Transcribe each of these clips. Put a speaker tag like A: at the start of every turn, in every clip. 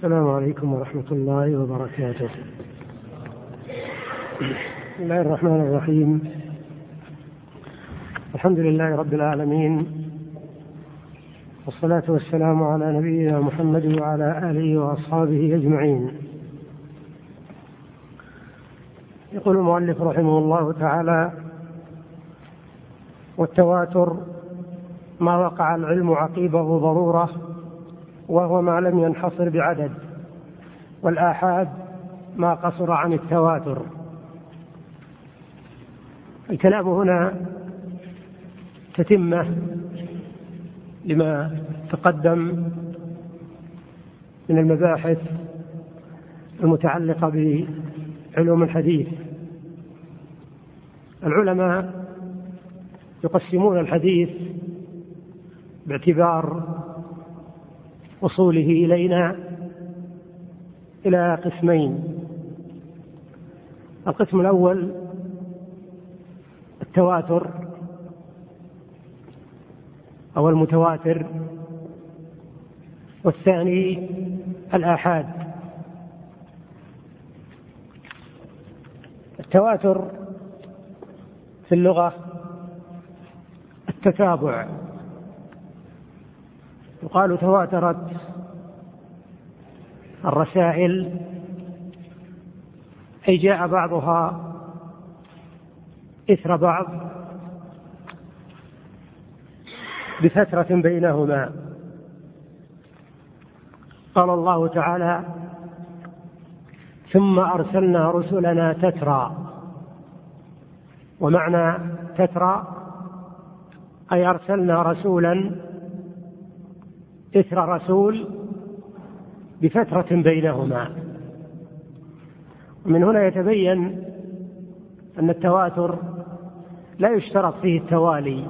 A: السلام عليكم ورحمة الله وبركاته. بسم الله الرحمن الرحيم. الحمد لله رب العالمين والصلاة والسلام على نبينا محمد وعلى آله وأصحابه أجمعين. يقول المؤلف رحمه الله تعالى: والتواتر ما وقع العلم عقيبه ضرورة وهو ما لم ينحصر بعدد والآحاد ما قصر عن التواتر. الكلام هنا تتمة لما تقدم من المباحث المتعلقة بعلوم الحديث. العلماء يقسمون الحديث باعتبار وصوله إلينا إلى قسمين. القسم الأول التواتر أو المتواتر والثاني الآحاد. التواتر في اللغة التتابع. يقال تواترت الرسائل أي جاء بعضها إثر بعض بفترة بينهما. قال الله تعالى ثم أرسلنا رسلنا تترى ومعنى تترى أي أرسلنا رسولا إثر رسول بفترة بينهما. ومن هنا يتبين أن التواتر لا يشترط فيه التوالي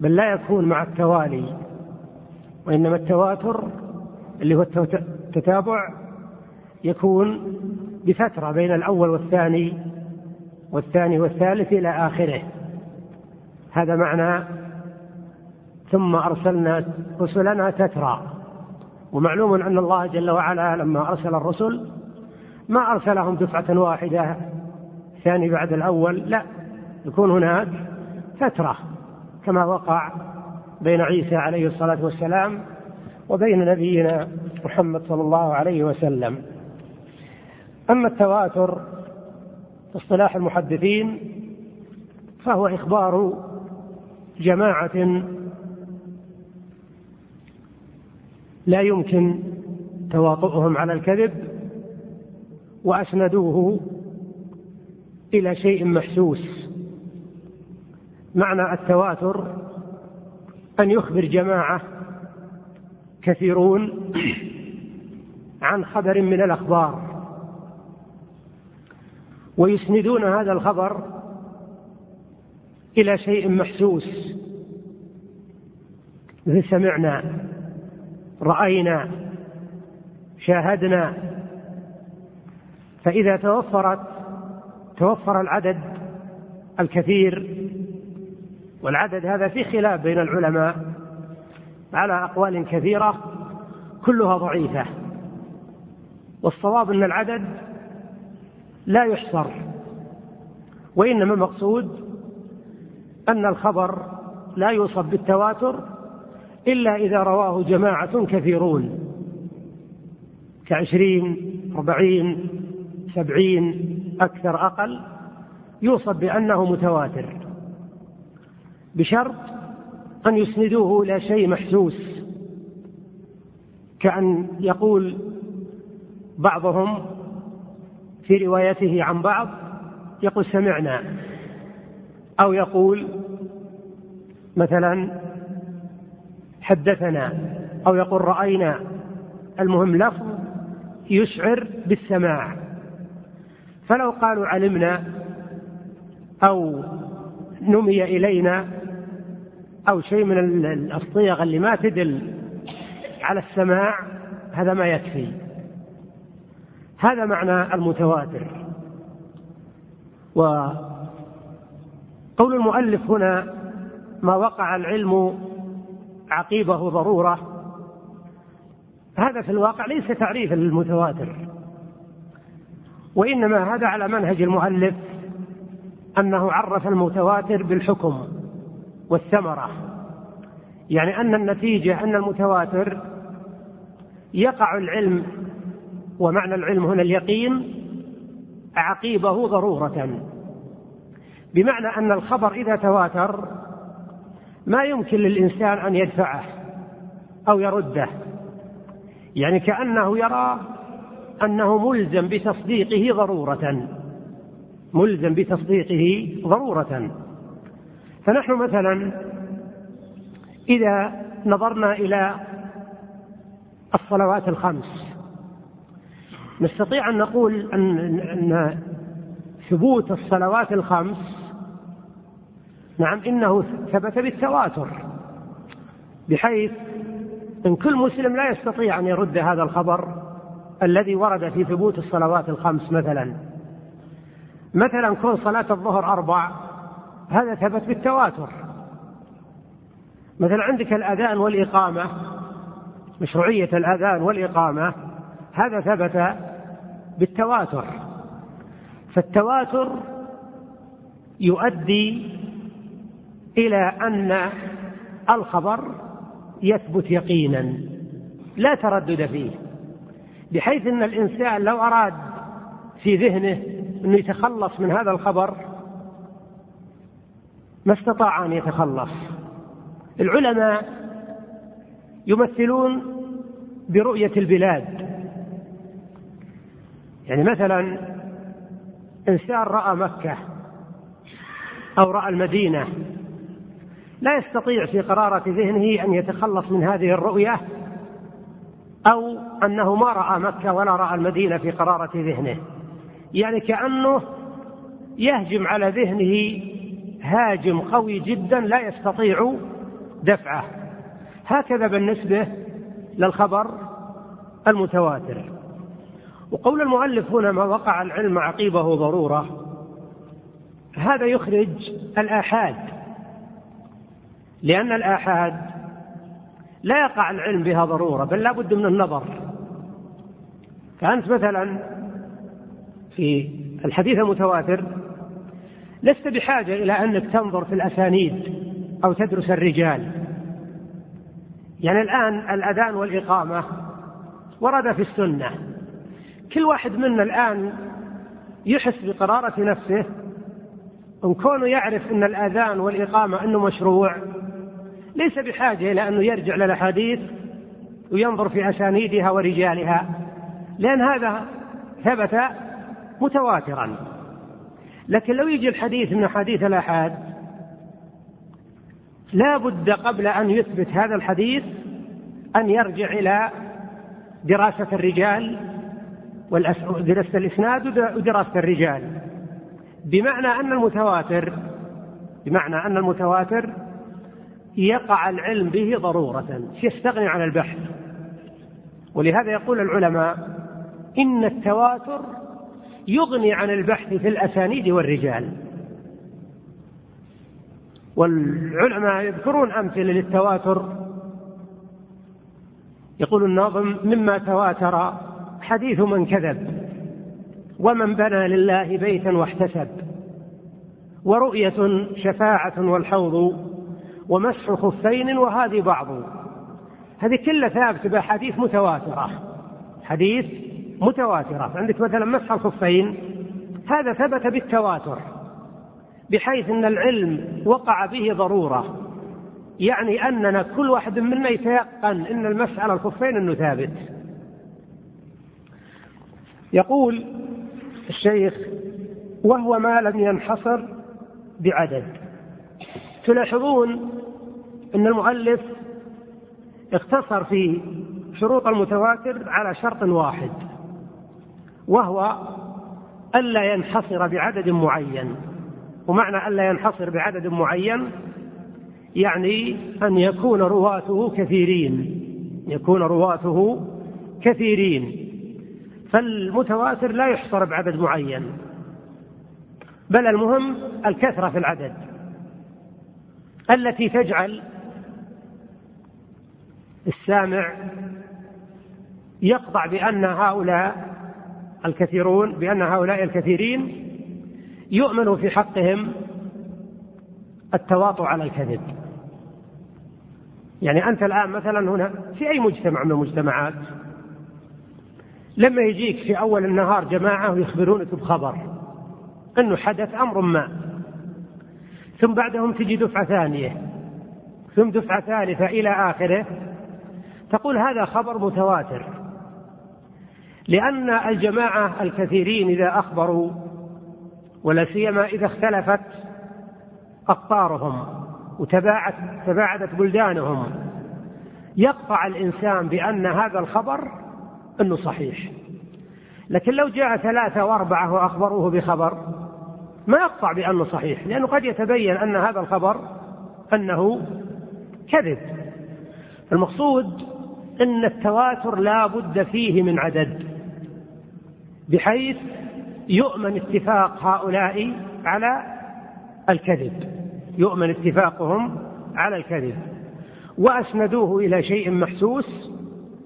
A: بل لا يكون مع التوالي وإنما التواتر اللي هو التتابع يكون بفترة بين الأول والثاني والثاني والثالث إلى آخره. هذا معنى ثم أرسلنا رسلنا تترى. ومعلوم أن الله جل وعلا لما أرسل الرسل ما أرسلهم دفعة واحدة ثاني بعد الأول لا يكون هناك فترة كما وقع بين عيسى عليه الصلاة والسلام وبين نبينا محمد صلى الله عليه وسلم. أما التواتر في اصطلاح المحدثين فهو إخبار جماعة لا يمكن تواطؤهم على الكذب وأسندوه إلى شيء محسوس. معنى التواتر أن يخبر جماعة كثيرون عن خبر من الأخبار ويسندون هذا الخبر إلى شيء محسوس. مثل سمعنا رأينا شاهدنا. فإذا توفرت توفر العدد الكثير والعدد هذا في خلاف بين العلماء على أقوال كثيرة كلها ضعيفة. والصواب أن العدد لا يحصر وإنما المقصود أن الخبر لا يوصف بالتواتر إلا إذا رواه جماعة كثيرون. كعشرين أربعين سبعين أكثر أقل يوصف بأنه متواتر. بشرط أن يسندوه إلى شيء محسوس. كأن يقول بعضهم في روايته عن بعض يقول سمعنا. أو يقول مثلا حدثنا أو يقول رأينا. المهم لفظ يشعر بالسماع. فلو قالوا علمنا أو نمي إلينا أو شيء من الصيغ اللي ما تدل على السماع هذا ما يكفي. هذا معنى المتواتر. وقول المؤلف هنا ما وقع العلم عقيبة ضروره هذا في الواقع ليس تعريفا للمتواتر وإنما هذا على منهج المؤلف أنه عرف المتواتر بالحكم والثمرة. يعني أن النتيجة أن المتواتر يقع العلم ومعنى العلم هنا اليقين عقيبة ضرورة بمعنى أن الخبر إذا تواتر ما يمكن للإنسان أن يدفعه أو يرده. يعني كأنه يرى أنه ملزم بتصديقه ضرورة. ملزم بتصديقه ضرورة. فنحن مثلا إذا نظرنا إلى الصلوات الخمس نستطيع أن نقول أن, أن ثبوت الصلوات الخمس نعم إنه ثبت بالتواتر بحيث إن كل مسلم لا يستطيع أن يرد هذا الخبر الذي ورد في ثبوت الصلوات الخمس مثلا. مثلا كون صلاة الظهر أربع هذا ثبت بالتواتر. مثلا عندك الأذان والإقامة مشروعية الأذان والإقامة هذا ثبت بالتواتر. فالتواتر يؤدي إلى أن الخبر يثبت يقينا لا تردد فيه بحيث أن الإنسان لو أراد في ذهنه أنه يتخلص من هذا الخبر ما استطاع أن يتخلص. العلماء يمثلون برؤية البلاد. يعني مثلا إنسان رأى مكة أو رأى المدينة لا يستطيع في قرارة ذهنه أن يتخلص من هذه الرؤية أو أنه ما رأى مكة ولا رأى المدينة في قرارة ذهنه. يعني كأنه يهجم على ذهنه هاجم قوي جدا لا يستطيع دفعه. هكذا بالنسبة للخبر المتواتر. وقول المؤلف هنا ما وقع العلم عقيبه ضرورة. هذا يخرج الآحاد. لأن الآحاد لا يقع العلم بها ضرورة بل لا بد من النظر. فأنت مثلا في الحديث المتواتر لست بحاجة إلى أنك تنظر في الأسانيد أو تدرس الرجال. يعني الآن الأذان والإقامة ورد في السنة. كل واحد منا الآن يحس بقرارة نفسه إن كونه يعرف أن الأذان والإقامة أنه مشروع ليس بحاجة إلى أنه يرجع للأحاديث وينظر في أسانيدها ورجالها لأن هذا ثبت متواترا. لكن لو يجي الحديث من أحاديث الآحاد لا بد قبل أن يثبت هذا الحديث أن يرجع إلى دراسة الرجال ودراسة الإسناد ودراسة الرجال. بمعنى أن المتواتر بمعنى أن المتواتر يقع العلم به ضرورة يستغني عن البحث. ولهذا يقول العلماء إن التواتر يغني عن البحث في الأسانيد والرجال. والعلماء يذكرون أمثلة للتواتر. يقول الناظم مما تواتر حديث من كذب ومن بنى لله بيتا واحتسب ورؤية شفاعة والحوض ومسح خفين وهذه بعض. هذه كلها ثابتة بأحاديث متواترة. حديث متواترة. عندك مثلا مسح الخفين هذا ثبت بالتواتر بحيث أن العلم وقع به ضرورة. يعني أننا كل واحد منا يتيقن أن المسح على الخفين أنه ثابت. يقول الشيخ وهو ما لم ينحصر بعدد. تلاحظون أن المؤلف اختصر في شروط المتواتر على شرط واحد وهو ألا ينحصر بعدد معين ومعنى ألا ينحصر بعدد معين يعني أن يكون رواته كثيرين يكون رواته كثيرين فالمتواتر لا يحصر بعدد معين بل المهم الكثرة في العدد. التي تجعل السامع يقطع بأن هؤلاء الكثيرون بأن هؤلاء الكثيرين يؤمن في حقهم التواطؤ على الكذب. يعني أنت الآن مثلا هنا في أي مجتمع من المجتمعات لما يجيك في أول النهار جماعة ويخبرونك بخبر أنه حدث أمر ما ثم بعدهم تجي دفعة ثانية. ثم دفعة ثالثة إلى آخره. تقول هذا خبر متواتر. لأن الجماعة الكثيرين إذا أخبروا ولا سيما إذا اختلفت أقطارهم وتباعدت تباعدت بلدانهم يقطع الإنسان بأن هذا الخبر أنه صحيح. لكن لو جاء ثلاثة وأربعة وأخبروه بخبر ما يقطع بأنه صحيح لأنه قد يتبين أن هذا الخبر أنه كذب. المقصود أن التواتر لا بد فيه من عدد بحيث يؤمن اتفاق هؤلاء على الكذب يؤمن اتفاقهم على الكذب. وأسندوه إلى شيء محسوس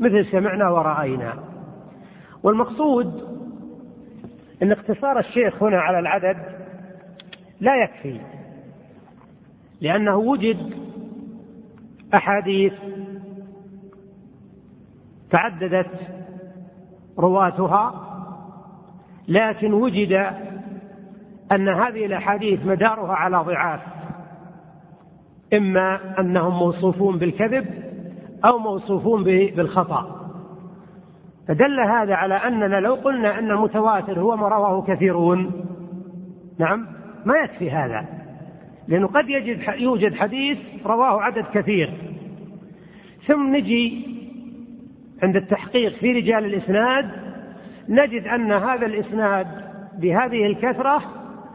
A: مثل سمعنا ورأينا. والمقصود أن اقتصار الشيخ هنا على العدد لا يكفي لأنه وجد أحاديث تعددت رواتها لكن وجد أن هذه الأحاديث مدارها على ضعاف إما أنهم موصوفون بالكذب أو موصوفون بالخطأ. فدل هذا على أننا لو قلنا أن المتواتر هو ما رواه كثيرون نعم؟ ما يكفي هذا. لأنه قد يجد يوجد حديث رواه عدد كثير. ثم نجي عند التحقيق في رجال الإسناد نجد أن هذا الإسناد بهذه الكثرة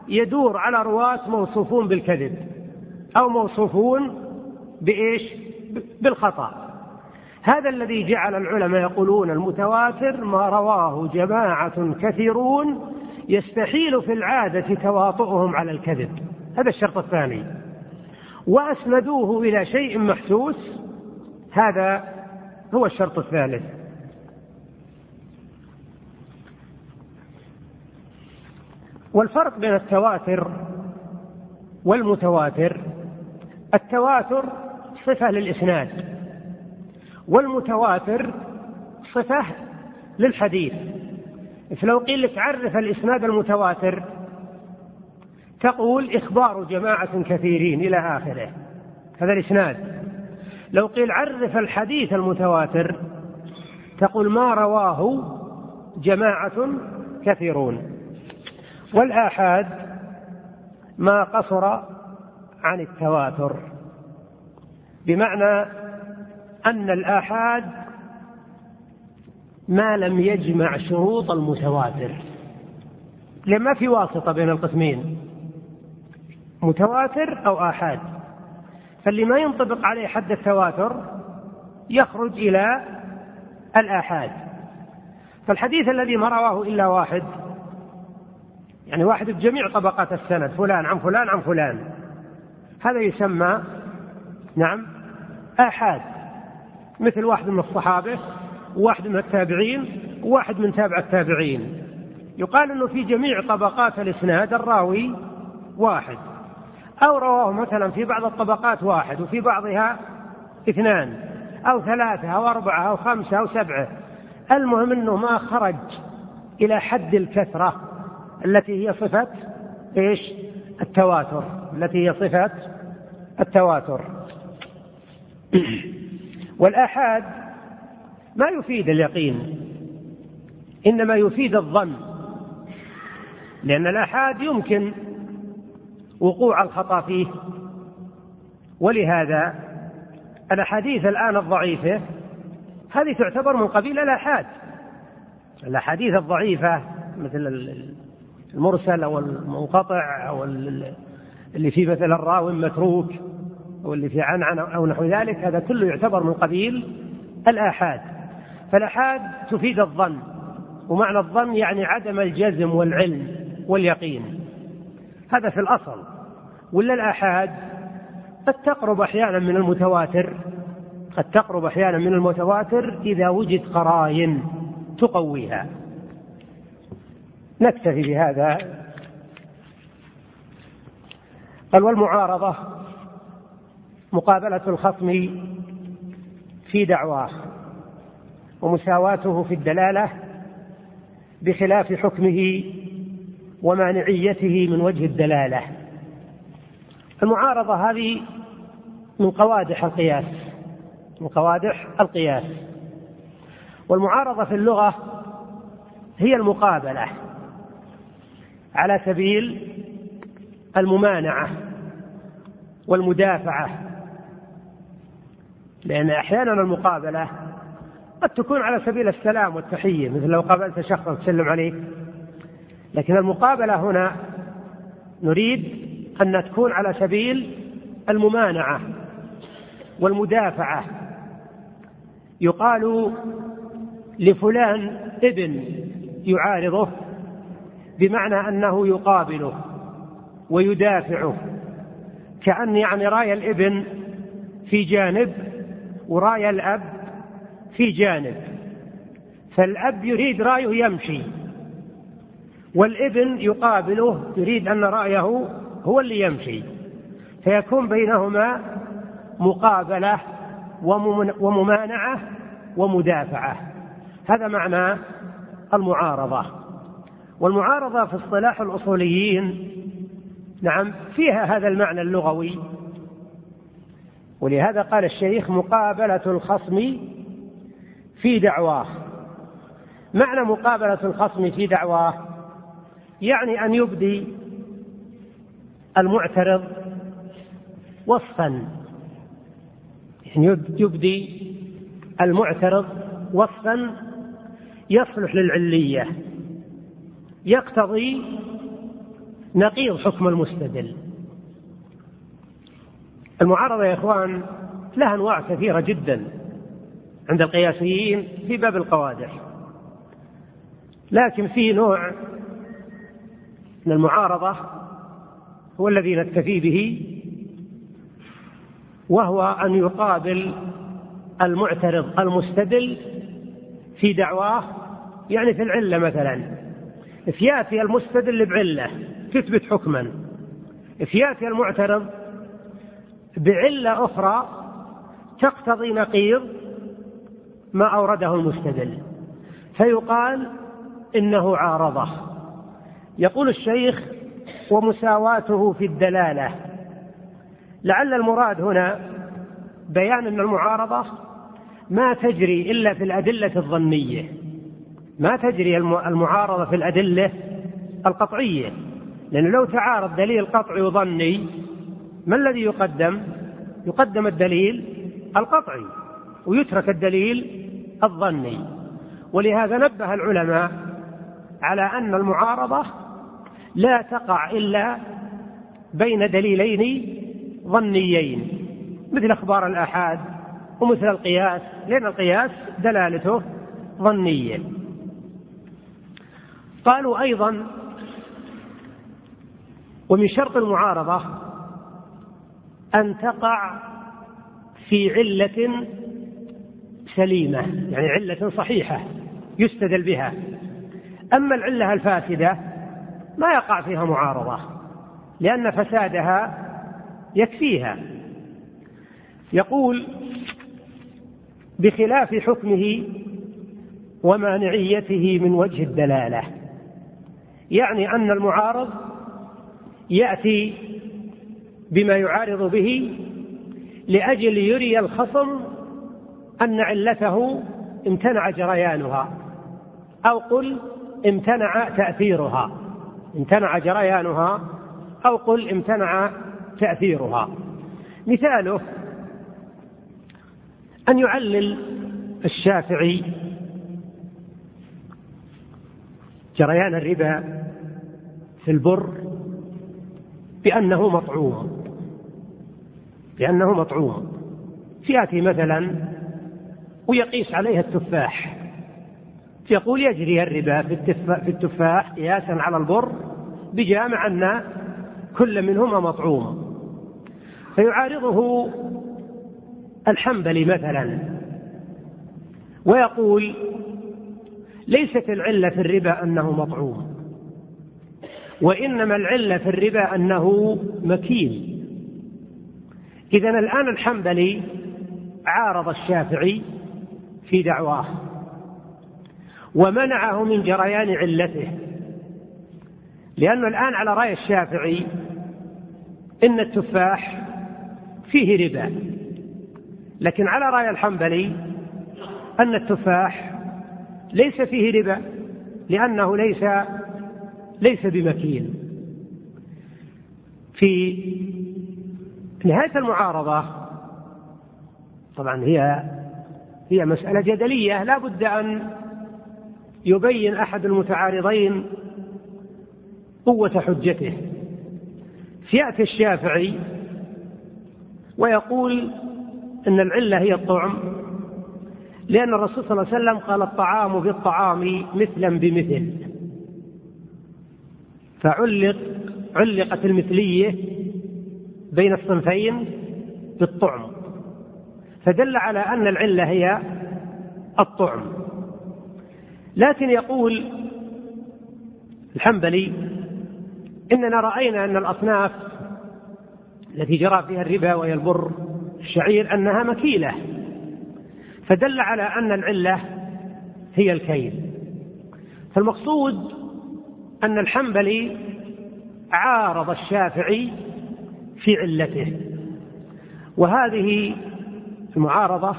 A: يدور على رواة موصوفون بالكذب أو موصوفون بإيش؟ بالخطأ. هذا الذي جعل العلماء يقولون المتواتر ما رواه جماعة كثيرون يستحيل في العادة تواطؤهم على الكذب. هذا الشرط الثاني. وأسندوه إلى شيء محسوس هذا هو الشرط الثالث. والفرق بين التواتر والمتواتر التواتر صفة للإسناد والمتواتر صفة للحديث. فلو قيل لك عرف الإسناد المتواتر تقول إخبار جماعة كثيرين إلى آخره. هذا الإسناد. لو قيل عرف الحديث المتواتر تقول ما رواه جماعة كثيرون. والآحاد ما قصر عن التواتر. بمعنى أن الآحاد ما لم يجمع شروط المتواتر. لما ما في واسطة بين القسمين. متواتر أو آحاد. فاللي ما ينطبق عليه حد التواتر يخرج إلى الآحاد. فالحديث الذي ما رواه إلا واحد. يعني واحد بجميع طبقات السند. فلان عن فلان عن فلان. هذا يسمى نعم آحاد. مثل واحد من الصحابة وواحد من التابعين وواحد من تابع التابعين. يقال إنه في جميع طبقات الإسناد الراوي واحد. أو رواه مثلا في بعض الطبقات واحد وفي بعضها اثنان أو ثلاثة أو أربعة أو خمسة أو سبعة. المهم إنه ما خرج إلى حد الكثرة التي هي صفة إيش؟ التواتر. التي هي صفة التواتر. والآحاد ما يفيد اليقين؟ إنما يفيد الظن. لأن الآحاد يمكن وقوع الخطأ فيه. ولهذا الأحاديث الآن الضعيفة هذه تعتبر من قبيل الآحاد. الأحاديث الضعيفة مثل المرسل أو المنقطع أو اللي فيه مثلا الراوي متروك واللي في عنعنة أو نحو ذلك هذا كله يعتبر من قبيل الآحاد. فالآحاد تفيد الظن ومعنى الظن يعني عدم الجزم والعلم واليقين. هذا في الأصل. ولا الآحاد؟ قد تقرب أحيانا من المتواتر قد تقرب أحيانا من المتواتر إذا وجد قرائن تقويها. نكتفي بهذا. قال والمعارضة مقابلة الخصم في دعواه. ومساواته في الدلالة بخلاف حكمه ومانعيته من وجه الدلالة. المعارضة هذه من قوادح القياس من قوادح القياس. والمعارضة في اللغة هي المقابلة على سبيل الممانعة والمدافعة. لأن أحيانا المقابلة قد تكون على سبيل السلام والتحية مثل لو قابلت شخصا تسلم عليه. لكن المقابلة هنا نريد أن تكون على سبيل الممانعة والمدافعة. يقال لفلان ابن يعارضه بمعنى أنه يقابله ويدافعه كأن يعني رأي الابن في جانب وراي الأب في جانب فالأب يريد رأيه يمشي والابن يقابله يريد أن رأيه هو اللي يمشي فيكون بينهما مقابلة وممانعة ومدافعة هذا معنى المعارضة والمعارضة في اصطلاح الأصوليين نعم فيها هذا المعنى اللغوي ولهذا قال الشيخ مقابلة الخصم في دعواه معنى مقابلة الخصم في دعواه يعني أن يبدي المعترض وصفا. يعني يبدي المعترض وصفا يصلح للعلية. يقتضي نقيض حكم المستدل. المعارضة يا إخوان لها أنواع كثيرة جدا. عند القياسيين في باب القوادح. لكن في نوع من المعارضة هو الذي نكتفي به وهو أن يقابل المعترض المستدل في دعواه يعني في العلة مثلا. يأتي المستدل بعلة تثبت حكما. يأتي المعترض بعلة أخرى تقتضي نقيض ما أورده المستدل. فيقال إنه عارضه. يقول الشيخ ومساواته في الدلالة. لعل المراد هنا بيان أن المعارضة ما تجري إلا في الأدلة الظنية. ما تجري المعارضة في الأدلة القطعية. لأنه لو تعارض دليل قطعي وظني ما الذي يقدم؟ يقدم الدليل القطعي. ويترك الدليل الظني. ولهذا نبه العلماء على أن المعارضة لا تقع إلا بين دليلين ظنيين مثل أخبار الآحاد ومثل القياس لأن القياس دلالته ظنية. قالوا أيضا ومن شرط المعارضة أن تقع في علة سليمة يعني علة صحيحة يستدل بها. أما العلة الفاسدة ما يقع فيها معارضة لأن فسادها يكفيها. يقول بخلاف حكمه ومانعيته من وجه الدلالة يعني أن المعارض يأتي بما يعارض به لأجل يري الخصم أن علته امتنع جريانها أو قل امتنع تأثيرها. امتنع جريانها أو قل امتنع تأثيرها. مثاله أن يعلل الشافعي جريان الربا في البر بأنه مطعوم بأنه مطعوم. يأتي مثلا ويقيس عليها التفاح. يقول يجري الربا في التفاح قياسا على البر بجامع أن كل منهما مطعوم. فيعارضه الحنبلي مثلا ويقول ليست العلة في الربا أنه مطعوم وإنما العلة في الربا أنه مكيل إذا الآن الحنبلي عارض الشافعي في دعواه ومنعه من جريان علته. لأنه الآن على رأي الشافعي إن التفاح فيه ربا. لكن على رأي الحنبلي أن التفاح ليس فيه ربا لأنه ليس ليس بمكين في نهاية المعارضة طبعا هي هي مسألة جدلية لا بد أن يبين أحد المتعارضين قوة حجته. فيأتي الشافعي ويقول أن العلة هي الطعم لأن الرسول صلى الله عليه وسلم قال الطعام بالطعام مثلا بمثل. فعلق علقت المثلية بين الصنفين بالطعم. فدل على أن العلة هي الطعم. لكن يقول الحنبلي إننا رأينا أن الأصناف التي جرى فيها الربا وهي البر الشعير أنها مكيلة. فدل على أن العلة هي الكيل. فالمقصود أن الحنبلي عارض الشافعي في علته. وهذه المعارضة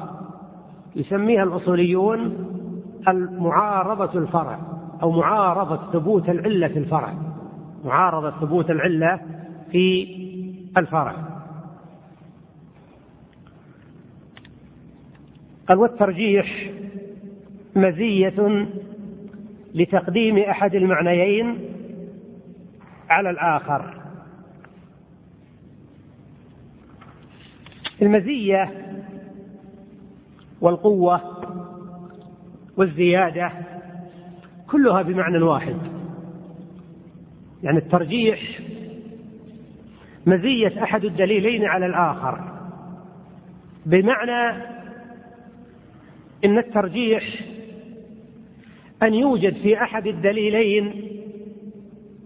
A: يسميها الأصوليون المعارضة الفرع أو معارضة ثبوت العلة في الفرع. معارضة ثبوت العلة في الفرع. قال والترجيح مزية لتقديم أحد المعنيين على الآخر. المزية والقوة والزيادة كلها بمعنى واحد. يعني الترجيح مزية أحد الدليلين على الآخر بمعنى إن الترجيح أن يوجد في أحد الدليلين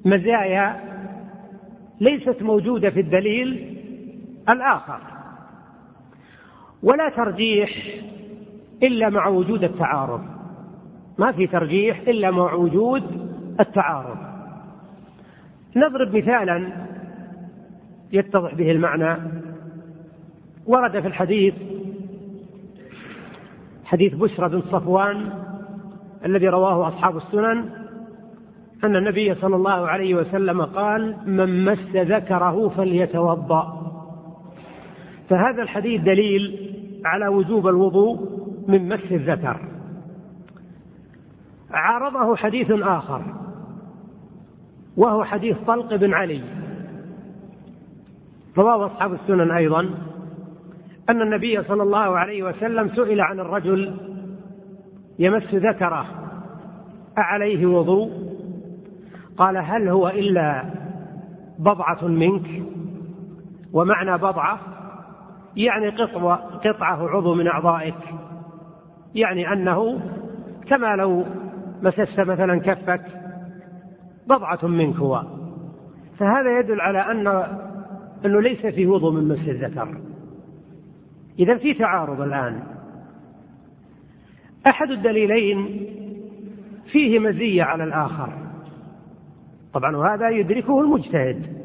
A: مزايا ليست موجودة في الدليل الآخر. ولا ترجيح إلا مع وجود التعارض. ما في ترجيح إلا مع وجود التعارض. نضرب مثالا يتضح به المعنى. ورد في الحديث حديث بشرى بن صفوان الذي رواه أصحاب السنن أن النبي صلى الله عليه وسلم قال من مس ذكره فليتوضأ. فهذا الحديث دليل على وجوب الوضوء من مس الذكر. عارضه حديث آخر وهو حديث طلق بن علي. رواه أصحاب السنن أيضا أن النبي صلى الله عليه وسلم سئل عن الرجل يمس ذكره أعليه وضوء؟ قال هل هو إلا بضعة منك؟ ومعنى بضعة يعني قطعة, عضو من أعضائك. يعني أنه كما لو مسست مثلا كفك بضعة منك هو. فهذا يدل على أن أنه ليس في وضوء من مس الذكر. إذا في تعارض الآن. أحد الدليلين فيه مزية على الآخر. طبعا وهذا يدركه المجتهد.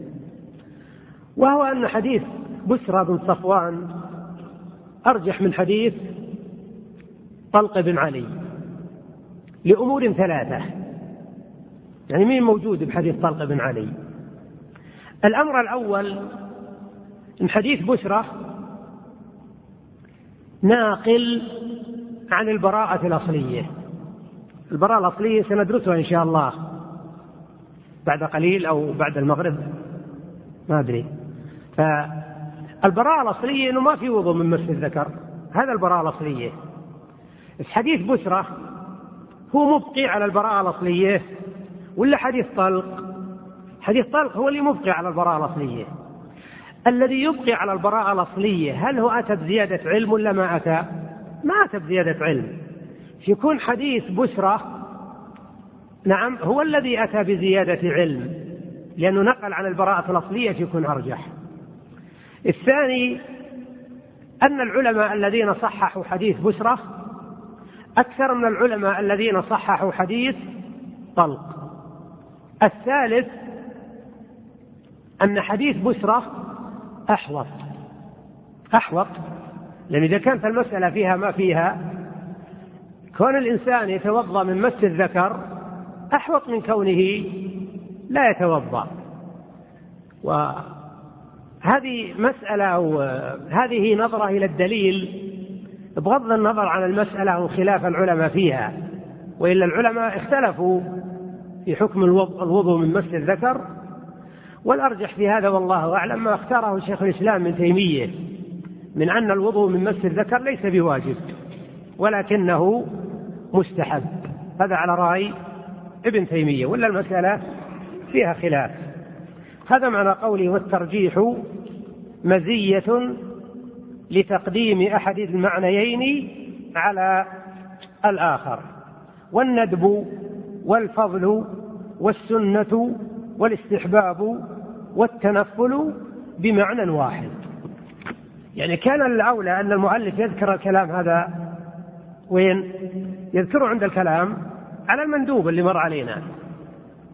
A: وهو أن حديث بسرى بن صفوان أرجح من حديث طلق بن علي لأمور ثلاثة. يعني مين موجود بحديث طلق بن علي؟ الأمر الأول من حديث بشرى ناقل عن البراءة الأصلية. البراءة الأصلية سندرسها إن شاء الله بعد قليل أو بعد المغرب ما أدري. فالبراءة الأصلية أنه ما في وضوء من مس الذكر. هذا البراءة الأصلية. بس حديث بسرة هو مبقي على البراءة الأصلية ولا حديث طلق؟ حديث طلق هو اللي مبقي على البراءة الأصلية. الذي يبقي على البراءة الأصلية هل هو أتى بزيادة علم ولا ما أتى؟ ما أتى بزيادة علم. يكون حديث بسرة نعم هو الذي أتى بزيادة علم لأنه نقل عن البراءة الأصلية يكون أرجح. الثاني أن العلماء الذين صححوا حديث بسرة أكثر من العلماء الذين صححوا حديث طلق. الثالث أن حديث بسرة أحوط. أحوط. لأن إذا كانت المسألة فيها ما فيها كون الإنسان يتوضأ من مس الذكر أحوط من كونه لا يتوضأ. وهذه مسألة أو هذه نظرة إلى الدليل بغض النظر عن المسألة وخلاف العلماء فيها وإلا العلماء اختلفوا في حكم الوضوء من مس الذكر. والأرجح في هذا والله أعلم ما اختاره شيخ الإسلام من تيمية من أن الوضوء من مس الذكر ليس بواجب ولكنه مستحب. هذا على رأي ابن تيمية ولا المسألة فيها خلاف؟ هذا معنى قوله والترجيح مزية لتقديم أحد المعنيين على الآخر. والندب والفضل والسنة والاستحباب والتنفل بمعنى واحد. يعني كان الأولى أن المؤلف يذكر الكلام هذا وين؟ يذكره عند الكلام على المندوب اللي مر علينا.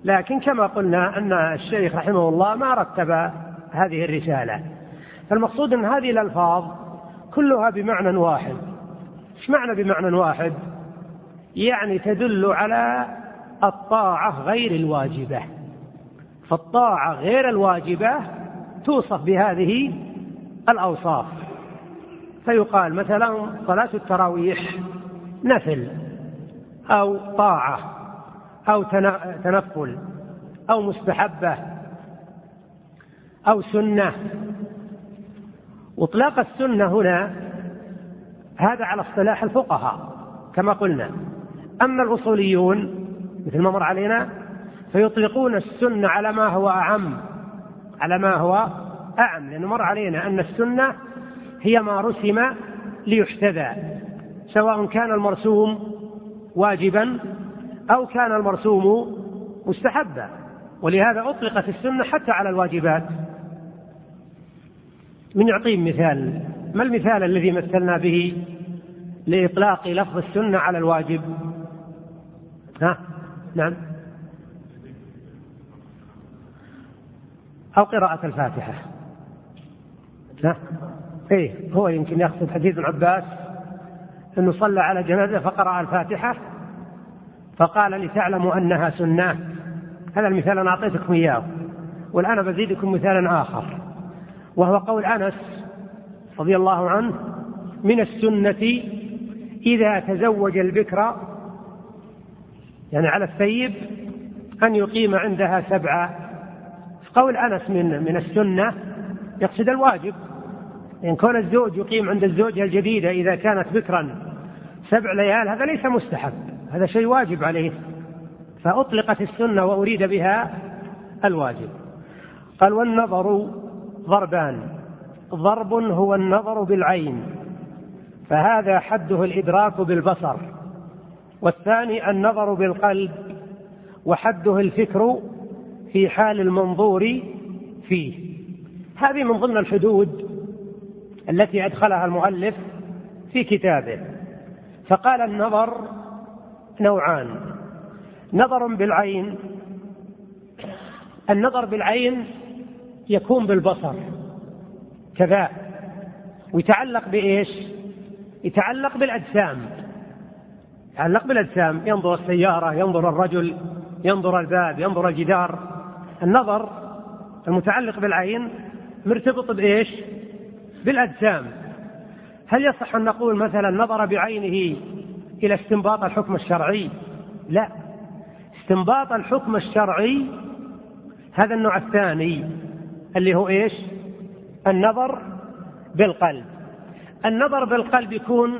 A: لكن كما قلنا أن الشيخ رحمه الله ما رتب هذه الرسالة. فالمقصود أن هذه الألفاظ كلها بمعنى واحد. إيش معنى بمعنى واحد؟ يعني تدل على الطاعة غير الواجبة. فالطاعة غير الواجبة توصف بهذه الأوصاف. فيقال مثلا صلاة التراويح نفل أو طاعة أو تنفل أو مستحبة أو سنة وإطلاق السنة هنا هذا على اصطلاح الفقهاء كما قلنا. أما الأصوليون مثل ما مر علينا فيطلقون السنة على ما هو أعم على ما هو أعم. لأنه مر علينا أن السنة هي ما رسم ليحتذى سواء كان المرسوم واجبا أو كان المرسوم مستحبا. ولهذا أطلقت السنة حتى على الواجبات. من يعطيهم مثال. ما المثال الذي مثلنا به لإطلاق لفظ السنة على الواجب؟ ها؟ نعم. أو قراءة الفاتحة. ها؟ إيه هو يمكن يقصد حديث ابن عباس أنه صلى على جنازة فقرأ الفاتحة فقال لتعلموا أنها سنة. هذا المثال أنا أعطيتكم إياه. والآن بزيدكم مثالا آخر. وهو قول أنس رضي الله عنه من السنة إذا تزوج البكر يعني على الثيب أن يقيم عندها سبعة. قول أنس من من السنة يقصد الواجب. إن كون الزوج يقيم عند الزوجة الجديدة إذا كانت بكرا سبع ليال هذا ليس مستحب هذا شيء واجب عليه. فأطلقت السنة وأريد بها الواجب. قال والنظر ضربان. ضرب هو النظر بالعين فهذا حده الإدراك بالبصر والثاني النظر بالقلب وحده الفكر في حال المنظور فيه. هذه من ضمن الحدود التي أدخلها المؤلف في كتابه. فقال النظر نوعان نظر بالعين النظر بالعين يكون بالبصر. كذا. ويتعلق بإيش؟ يتعلق بالأجسام. يتعلق بالأجسام. ينظر السيارة ينظر الرجل ينظر الباب ينظر الجدار. النظر المتعلق بالعين مرتبط بإيش؟ بالأجسام. هل يصح أن نقول مثلا نظر بعينه إلى استنباط الحكم الشرعي؟ لا. استنباط الحكم الشرعي هذا النوع الثاني. اللي هو إيش؟ النظر بالقلب. النظر بالقلب يكون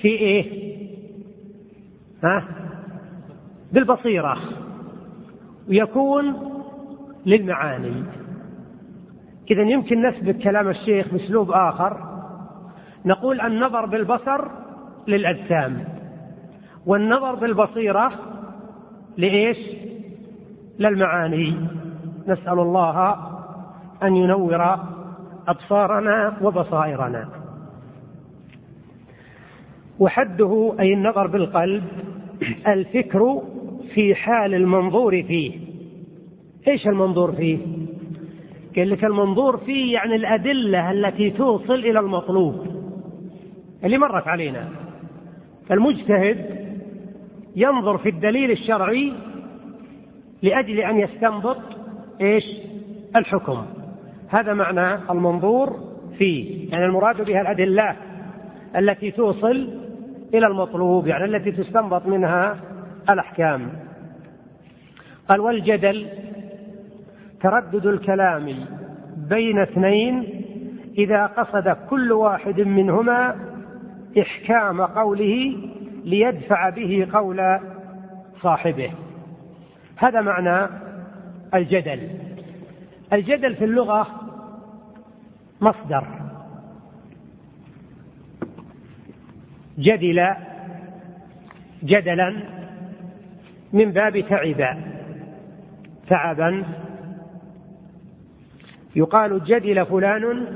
A: في إيه؟ ها؟ بالبصيرة. ويكون للمعاني. إذا يمكن نثبت كلام الشيخ بأسلوب آخر. نقول النظر بالبصر للأجسام. والنظر بالبصيرة لإيش؟ للمعاني. نسأل الله أن ينور أبصارنا وبصائرنا. وحده أي النظر بالقلب الفكر في حال المنظور فيه. إيش المنظور فيه؟ قال لك المنظور فيه يعني الأدلة التي توصل إلى المطلوب اللي مرت علينا. فالمجتهد ينظر في الدليل الشرعي لأجل أن يستنبط إيش؟ الحكم. هذا معنى المنظور فيه. يعني المراد بها الأدلة التي توصل إلى المطلوب يعني التي تستنبط منها الأحكام. قال والجدل تردد الكلام بين اثنين إذا قصد كل واحد منهما إحكام قوله ليدفع به قول صاحبه. هذا معنى الجدل. الجدل في اللغة مصدر جدل جدلا من باب تعب تعبا يقال جدل فلان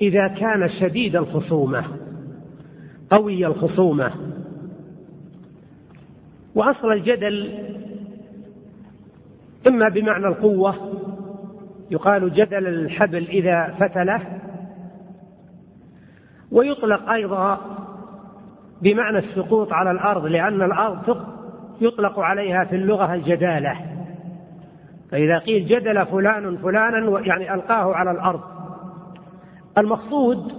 A: إذا كان شديد الخصومة قوي الخصومة. وأصل الجدل إما بمعنى القوة يقال جدل الحبل إذا فتله. ويطلق أيضا بمعنى السقوط على الأرض لأن الأرض يطلق عليها في اللغة الجدالة. فإذا قيل جدل فلان فلانا يعني ألقاه على الأرض. المقصود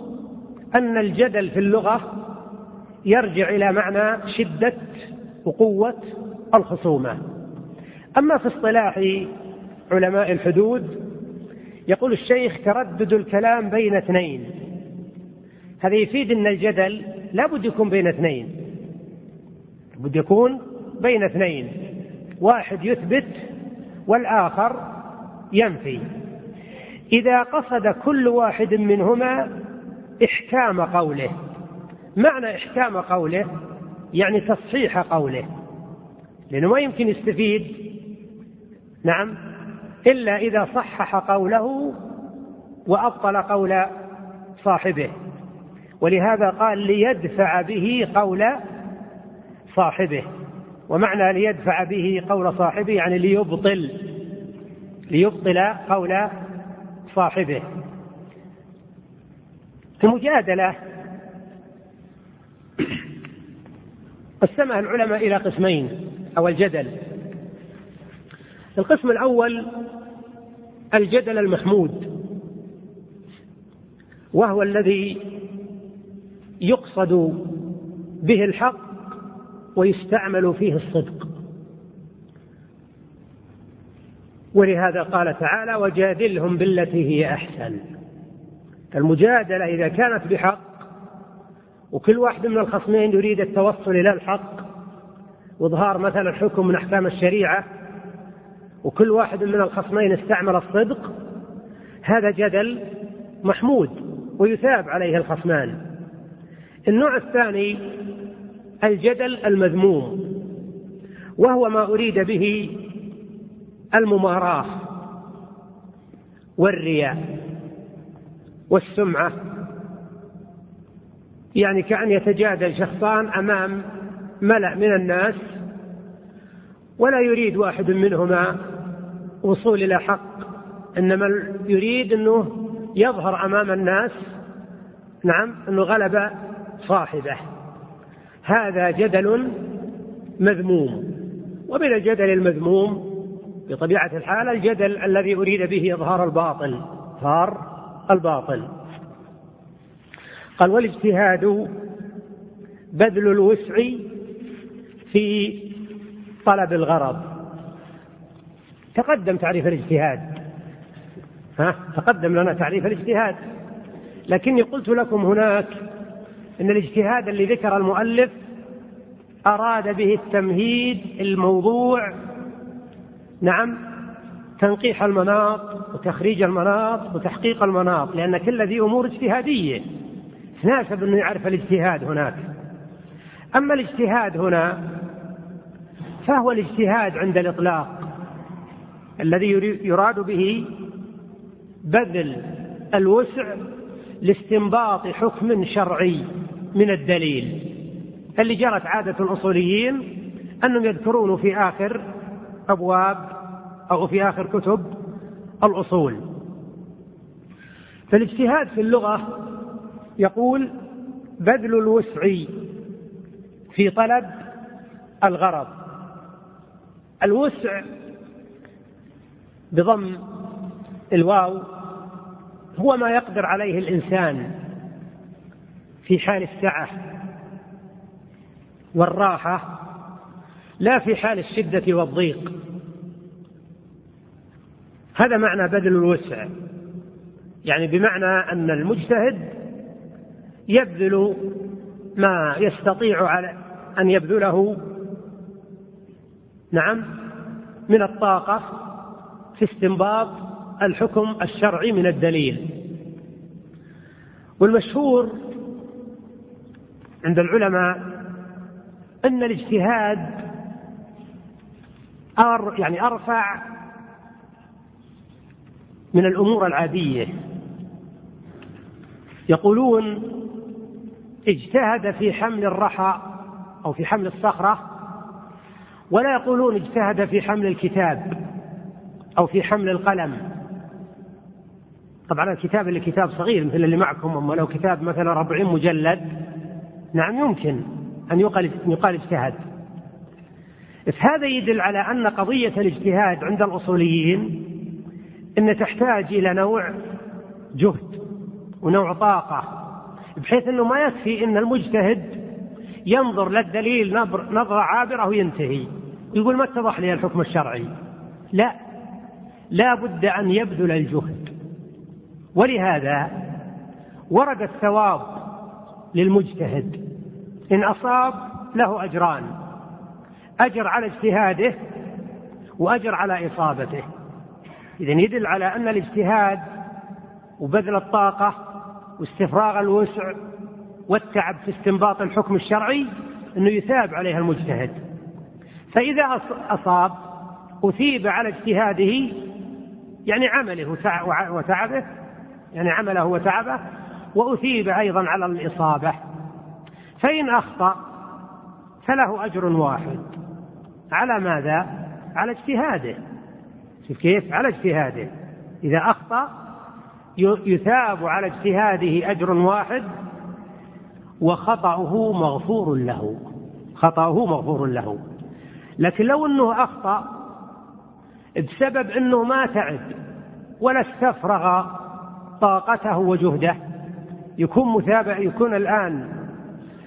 A: أن الجدل في اللغة يرجع إلى معنى شدة وقوة الخصومة. أما في اصطلاح علماء الحدود يقول الشيخ تردد الكلام بين اثنين. هذا يفيد أن الجدل لا بد يكون بين اثنين. بد يكون بين اثنين. واحد يثبت والآخر ينفي. إذا قصد كل واحد منهما إحكام قوله. معنى إحكام قوله يعني تصحيح قوله. لأنه ما يمكن يستفيد. نعم. إلا إذا صحح قوله وأبطل قول صاحبه. ولهذا قال ليدفع به قول صاحبه. ومعنى ليدفع به قول صاحبه يعني ليبطل ليبطل قول صاحبه. المجادلة. قسمها العلماء إلى قسمين أو الجدل. القسم الأول الجدل المحمود وهو الذي يقصد به الحق ويستعمل فيه الصدق. ولهذا قال تعالى وجادلهم بالتي هي أحسن المجادله إذا كانت بحق وكل واحد من الخصمين يريد التوصل إلى الحق وإظهار مثلا حكم من أحكام الشريعة وكل واحد من الخصمين استعمل الصدق هذا جدل محمود ويثاب عليه الخصمان. النوع الثاني الجدل المذموم وهو ما أريد به المماراة والرياء والسمعة. يعني كأن يتجادل شخصان أمام ملأ من الناس ولا يريد واحد منهما وصول إلى حق. إنما يريد أنه يظهر أمام الناس نعم أنه غلب صاحبه. هذا جدل مذموم. ومن الجدل المذموم بطبيعة الحال الجدل الذي أريد به إظهار الباطل إظهار الباطل قال والإجتهاد بذل الوسع في طلب الغرض. تقدم تعريف الاجتهاد. ها؟ تقدم لنا تعريف الاجتهاد. لكني قلت لكم هناك إن الاجتهاد اللي ذكر المؤلف أراد به التمهيد الموضوع. نعم تنقيح المناط وتخريج المناط وتحقيق المناط لأن كل ذي أمور اجتهادية. تناسب أنه يعرف الاجتهاد هناك. أما الاجتهاد هنا فهو الاجتهاد عند الإطلاق الذي يراد به بذل الوسع لاستنباط حكم شرعي من الدليل. اللي جرت عادة الأصوليين أنهم يذكرونه في آخر أبواب أو في آخر كتب الأصول. فالاجتهاد في اللغة يقول بذل الوسع في طلب الغرض. الوسع بضم الواو هو ما يقدر عليه الإنسان في حال السعة والراحة لا في حال الشدة والضيق. هذا معنى بذل الوسع. يعني بمعنى أن المجتهد يبذل ما يستطيع على أن يبذله نعم من الطاقة في استنباط الحكم الشرعي من الدليل. والمشهور عند العلماء أن الاجتهاد أر يعني أرفع من الأمور العادية. يقولون اجتهد في حمل الرحى أو في حمل الصخرة ولا يقولون اجتهد في حمل الكتاب أو في حمل القلم. طبعا الكتاب اللي كتاب صغير مثل اللي معكم أما لو كتاب مثلا 40 مجلد نعم يمكن أن يقال يقال اجتهد. هذا يدل على أن قضية الاجتهاد عند الأصوليين أن تحتاج إلى نوع جهد ونوع طاقة بحيث أنه ما يكفي أن المجتهد ينظر للدليل نظرة عابرة وينتهي. يقول ما اتضح لي الحكم الشرعي؟ لا. لا بد أن يبذل الجهد. ولهذا ورد الثواب للمجتهد. إن أصاب له أجران. أجر على اجتهاده وأجر على إصابته. إذا يدل على أن الاجتهاد وبذل الطاقة واستفراغ الوسع والتعب في استنباط الحكم الشرعي أنه يثاب عليها المجتهد. فإذا أصاب أثيب على اجتهاده يعني عمله وتعبه يعني عمله وتعبه وأثيب أيضا على الإصابة. فإن أخطأ فله أجر واحد. على ماذا؟ على اجتهاده. شوف كيف؟ على اجتهاده. إذا أخطأ يثاب على اجتهاده أجر واحد وخطأه مغفور له. خطأه مغفور له. لكن لو أنه أخطأ بسبب أنه ما تعب ولا استفرغ طاقته وجهده يكون مثاب يكون الآن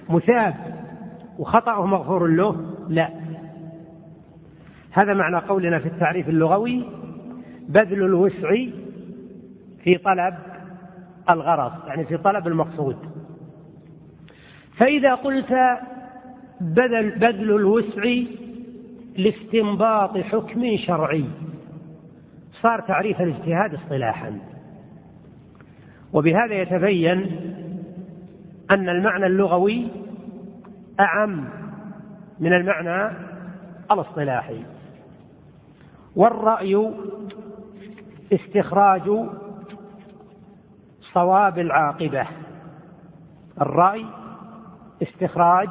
A: مثاب وخطأه مغفور له لا. هذا معنى قولنا في التعريف اللغوي بذل الوسع في طلب الغرض يعني في طلب المقصود. فإذا قلت بذل بذل الوسع لاستنباط حكم شرعي. صار تعريف الاجتهاد اصطلاحا. وبهذا يتبين أن المعنى اللغوي أعم من المعنى الاصطلاحي. والرأي استخراج صواب العاقبة. الرأي استخراج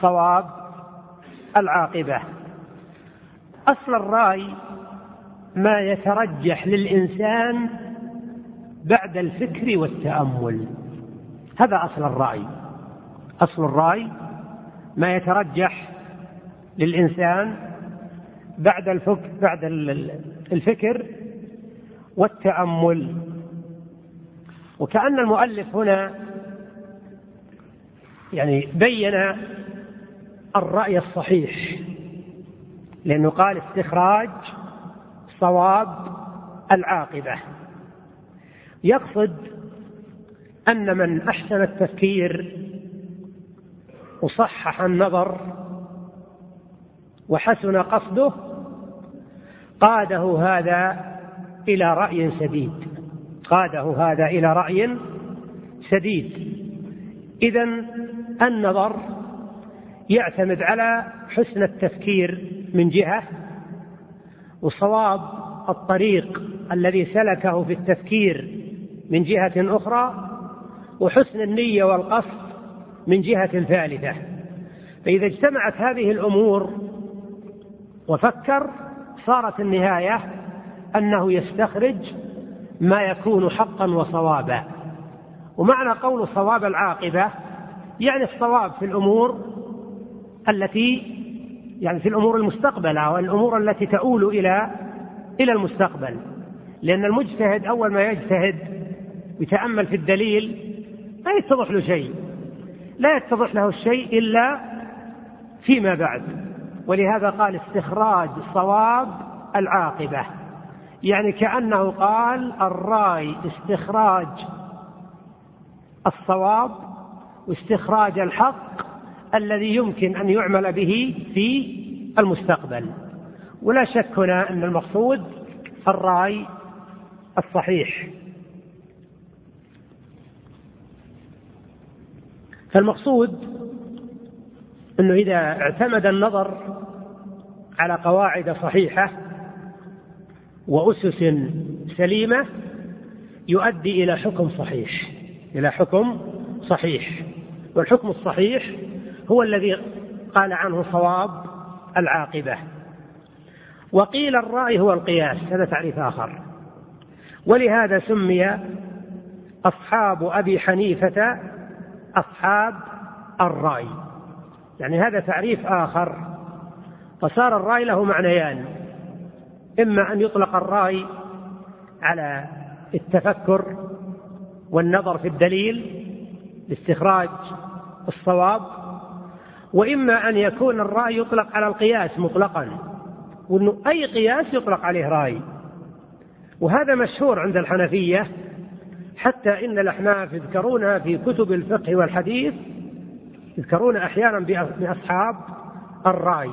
A: صواب العاقبة. أصل الرأي. ما يترجح للإنسان بعد الفكر والتأمل. هذا أصل الرأي. أصل الرأي ما يترجح للإنسان بعد الفكر بعد الفكر والتأمل. وكأن المؤلف هنا يعني بين الرأي الصحيح. لأنه قال استخراج صواب العاقبة. يقصد أن من أحسن التفكير وصحح النظر وحسن قصده قاده هذا إلى رأي سديد قاده هذا إلى رأي سديد إذا النظر يعتمد على حسن التفكير من جهة وصواب الطريق الذي سلكه في التفكير من جهة أخرى وحسن النية والقصد من جهة ثالثة. فإذا اجتمعت هذه الأمور وفكر صارت النهاية أنه يستخرج ما يكون حقا وصوابا. ومعنى قول صواب العاقبة يعني الصواب في الأمور التي يعني في الأمور المستقبلة والأمور التي تؤول إلى إلى المستقبل. لأن المجتهد أول ما يجتهد يتأمل في الدليل ما يتضح له شيء. لا يتضح له الشيء إلا فيما بعد. ولهذا قال استخراج صواب العاقبة. يعني كأنه قال الرأي استخراج الصواب واستخراج الحق الذي يمكن أن يعمل به في المستقبل. ولا شك هنا أن المقصود الرأي الصحيح. فالمقصود أنه إذا اعتمد النظر على قواعد صحيحة وأسس سليمة يؤدي إلى حكم صحيح إلى حكم صحيح. والحكم الصحيح هو الذي قال عنه صواب العاقبة. وقيل الرأي هو القياس هذا تعريف آخر. ولهذا سمي أصحاب أبي حنيفة أصحاب الرأي. يعني هذا تعريف آخر. فصار الرأي له معنيان. إما أن يطلق الرأي على التفكر والنظر في الدليل لاستخراج الصواب وإما أن يكون الرأي يطلق على القياس مطلقا. وأنه أي قياس يطلق عليه رأي. وهذا مشهور عند الحنفية. حتى إن الأحناف يذكرونها في كتب الفقه والحديث يذكرون أحيانا بأصحاب الرأي.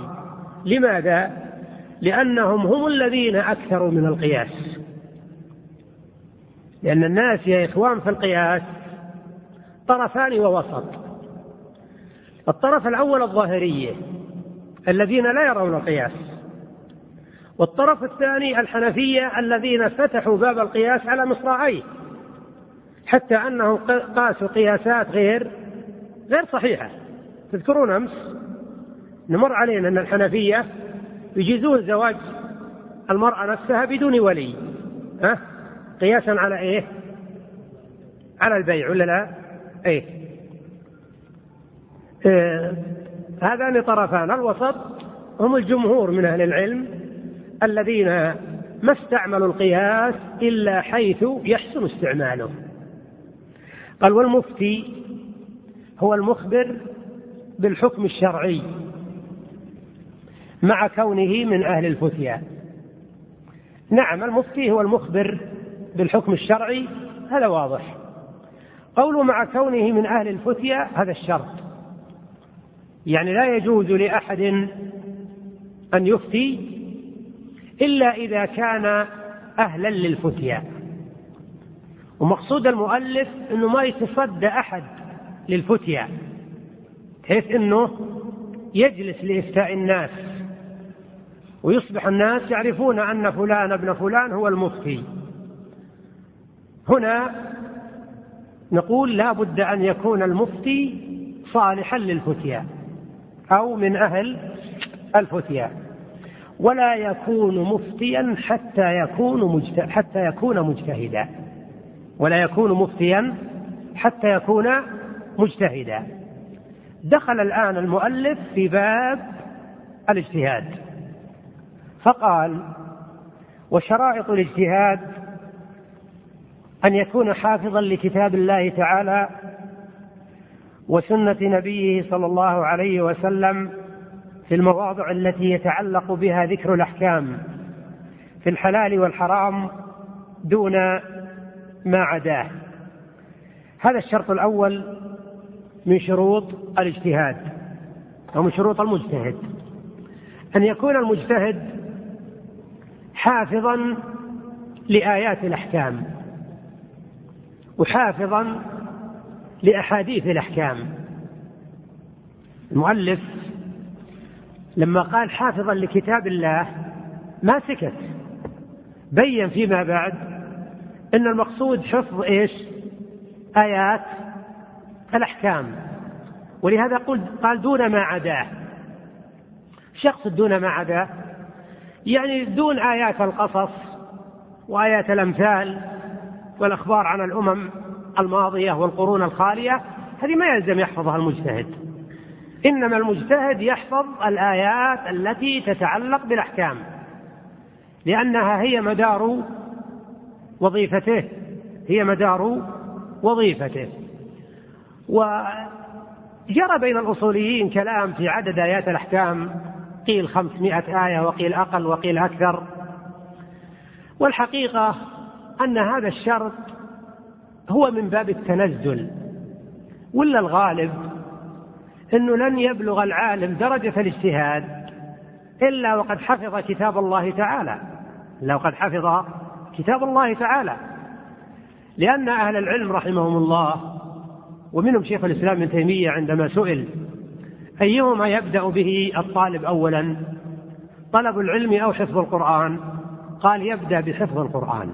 A: لماذا؟ لأنهم هم الذين أكثروا من القياس. لأن الناس يا إخوان في القياس طرفان ووسط. الطرف الأول الظاهرية الذين لا يرون القياس. والطرف الثاني الحنفية الذين فتحوا باب القياس على مصراعيه. حتى أنهم قاسوا قياسات غير غير صحيحة. تذكرون أمس؟ نمر علينا أن الحنفية يجيزون زواج المرأة نفسها بدون ولي. ها؟ قياسا على إيه؟ على البيع ولا لا؟ إيه. هذان طرفان الوسط هم الجمهور من أهل العلم الذين ما استعملوا القياس إلا حيث يحسن استعماله. قال والمفتي هو المخبر بالحكم الشرعي مع كونه من أهل الفتيا. نعم المفتي هو المخبر بالحكم الشرعي هذا واضح. قوله مع كونه من أهل الفتيا هذا الشرط. يعني لا يجوز لأحد أن يفتي إلا إذا كان أهلا للفتيا. ومقصود المؤلف أنه ما يتصدى أحد للفتيا. بحيث أنه يجلس لإفتاء الناس. ويصبح الناس يعرفون أن فلان ابن فلان هو المفتي. هنا نقول لا بد أن يكون المفتي صالحا للفتيا. أو من أهل الفتيا. ولا يكون مفتيا حتى يكون حتى يكون مجتهدا. ولا يكون مفتيا حتى يكون مجتهدا. دخل الآن المؤلف في باب الاجتهاد. فقال وشرائط الاجتهاد أن يكون حافظا لكتاب الله تعالى وسنة نبيه صلى الله عليه وسلم في المواضع التي يتعلق بها ذكر الأحكام في الحلال والحرام دون ما عداه. هذا الشرط الأول من شروط الاجتهاد أو من شروط المجتهد. أن يكون المجتهد حافظا لآيات الأحكام وحافظا لأحاديث الأحكام. المؤلف لما قال حافظا لكتاب الله ما سكت بين فيما بعد إن المقصود حفظ إيش؟ آيات الأحكام. ولهذا قل قال دون ما عداه شخص دون ما عداه يعني دون آيات القصص وآيات الأمثال والأخبار عن الأمم الماضية والقرون الخالية هذه ما يلزم يحفظها المجتهد. إنما المجتهد يحفظ الآيات التي تتعلق بالأحكام لأنها هي مدار وظيفته هي مدار وظيفته. وجرى بين الأصوليين كلام في عدد آيات الأحكام قيل خمسمائة آية وقيل أقل وقيل أكثر. والحقيقة أن هذا الشرط هو من باب التنزل. ولا الغالب أنه لن يبلغ العالم درجة الاجتهاد إلا وقد حفظ كتاب الله تعالى. إلا وقد حفظ كتاب الله تعالى. لأن أهل العلم رحمهم الله ومنهم شيخ الإسلام ابن تيمية عندما سئل أيهما يبدأ به الطالب أولا؟ طلب العلم أو حفظ القرآن؟ قال يبدأ بحفظ القرآن.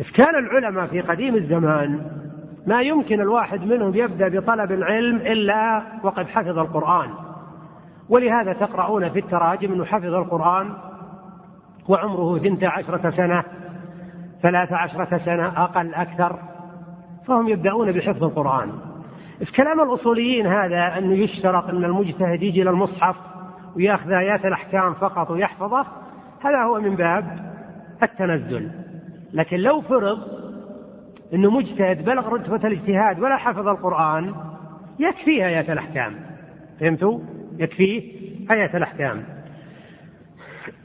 A: إذ كان العلماء في قديم الزمان ما يمكن الواحد منهم يبدأ بطلب العلم إلا وقد حفظ القرآن. ولهذا تقرؤون في التراجم أنه حفظ القرآن وعمره ثنتا عشرة سنة ثلاث عشرة سنة أقل أكثر فهم يبدأون بحفظ القرآن. في كلام الأصوليين هذا أنه يشترط أن المجتهد يجي إلى المصحف ويأخذ آيات الأحكام فقط ويحفظه هذا هو من باب التنزل. لكن لو فرض أنه مجتهد بلغ رتبة الاجتهاد ولا حفظ القرآن يكفيه آيات الأحكام. فهمتوا؟ يكفيه آيات الأحكام.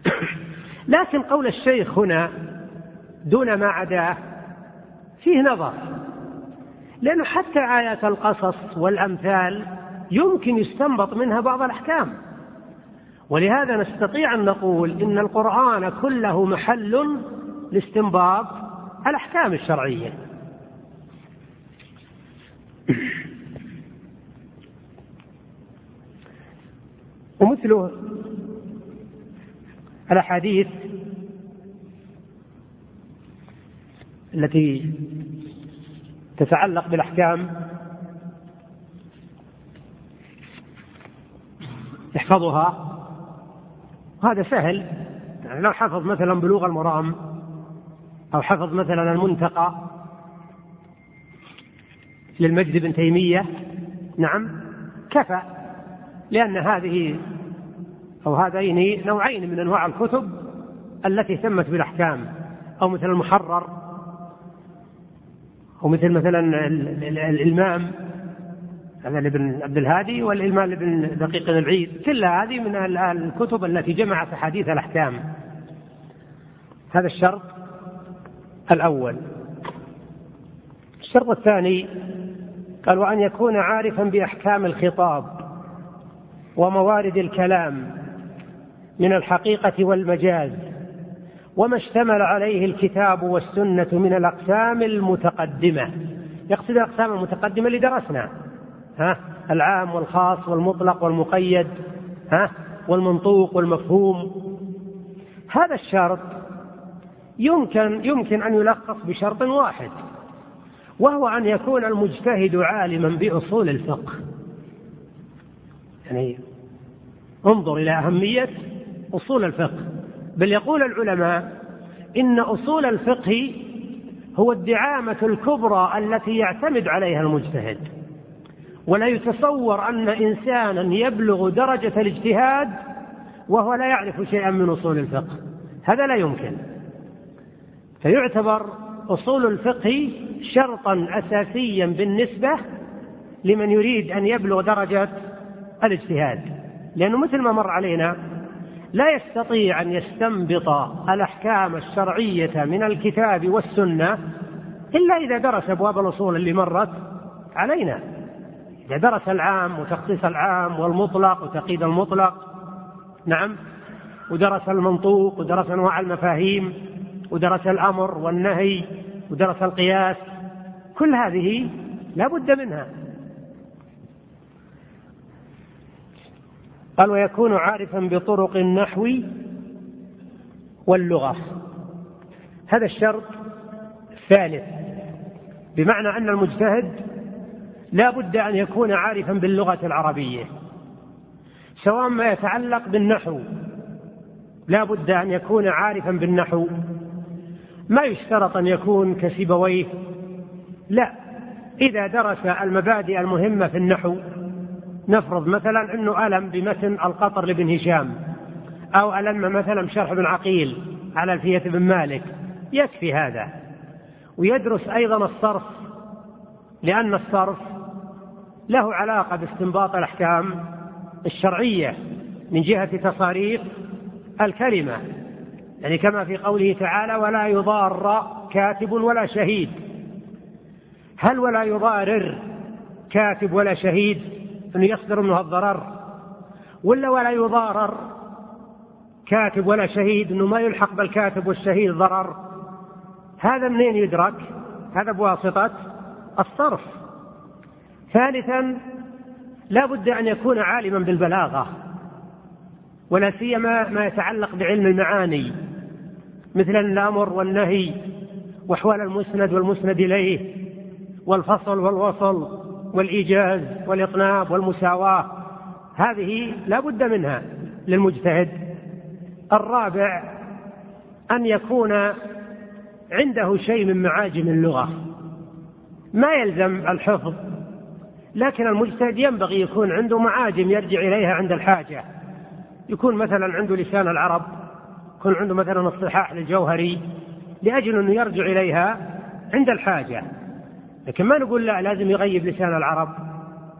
A: لكن قول الشيخ هنا دون ما عداه فيه نظر. لأنه حتى آيات القصص والأمثال يمكن يستنبط منها بعض الأحكام. ولهذا نستطيع أن نقول إن القرآن كله محل لاستنباط الأحكام الشرعية. ومثل الأحاديث التي تتعلق بالأحكام يحفظها. هذا سهل. يعني لو حفظ مثلا بلوغ المرام أو حفظ مثلا المنتقى للمجد بن تيمية. نعم كفى لأن هذه أو هذين نوعين من أنواع الكتب التي تمت بالأحكام أو مثل المحرر أو مثل مثلا الإلمام هذا لابن عبد الهادي والإلمام لابن دقيق العيد. كلها هذه من الكتب التي جمعت أحاديث الأحكام. هذا الشرط. الأول. الشرط الثاني قال وأن يكون عارفا بأحكام الخطاب وموارد الكلام من الحقيقة والمجاز وما اشتمل عليه الكتاب والسنة من الأقسام المتقدمة. يقصد الأقسام المتقدمة اللي درسنا ها؟ العام والخاص والمطلق والمقيد ها؟ والمنطوق والمفهوم. هذا الشرط يمكن يمكن أن يلخص بشرط واحد وهو أن يكون المجتهد عالما بأصول الفقه. يعني انظر إلى أهمية أصول الفقه. بل يقول العلماء إن أصول الفقه هو الدعامة الكبرى التي يعتمد عليها المجتهد. ولا يتصور أن إنسانا يبلغ درجة الاجتهاد وهو لا يعرف شيئا من أصول الفقه. هذا لا يمكن. فيعتبر أصول الفقه شرطا أساسيا بالنسبة لمن يريد أن يبلغ درجة الاجتهاد. لأنه مثل ما مر علينا لا يستطيع أن يستنبط الأحكام الشرعية من الكتاب والسنة إلا إذا درس أبواب الأصول اللي مرت علينا. إذا درس العام وتخصيص العام والمطلق وتقييد المطلق نعم ودرس المنطوق ودرس أنواع المفاهيم ودرس الأمر والنهي ودرس القياس كل هذه لا بد منها. قال ويكون عارفا بطرق النحو واللغة. هذا الشرط الثالث. بمعنى أن المجتهد لا بد أن يكون عارفا باللغة العربية. سواء ما يتعلق بالنحو لا بد أن يكون عارفا بالنحو. ما يشترط أن يكون كسيبويه لا. إذا درس المبادئ المهمة في النحو نفرض مثلا أنه ألم بمتن القطر لابن هشام أو ألم مثلا بشرح بن عقيل على ألفية بن مالك يكفي هذا. ويدرس أيضا الصرف لأن الصرف له علاقة باستنباط الأحكام الشرعية من جهة تصاريف الكلمة. يعني كما في قوله تعالى ولا يضار كاتب ولا شهيد. هل ولا يضارر كاتب ولا شهيد؟ أنه يصدر منه الضرر. ولا ولا يضارر كاتب ولا شهيد؟ أنه ما يلحق بالكاتب والشهيد ضرر. هذا منين يدرك؟ هذا بواسطة الصرف. ثالثا لا بد أن يكون عالما بالبلاغة ولا سيما ما يتعلق بعلم المعاني. مثل الامر والنهي وأحوال المسند والمسند إليه والفصل والوصل والإيجاز والاطناب والمساواة. هذه لا بد منها للمجتهد. الرابع أن يكون عنده شيء من معاجم اللغة. ما يلزم الحفظ لكن المجتهد ينبغي يكون عنده معاجم يرجع إليها عند الحاجة. يكون مثلا عنده لسان العرب يكون عنده مثلا الصحاح للجوهري لأجل أنه يرجع إليها عند الحاجة. لكن ما نقول لا لازم يغيب لسان العرب.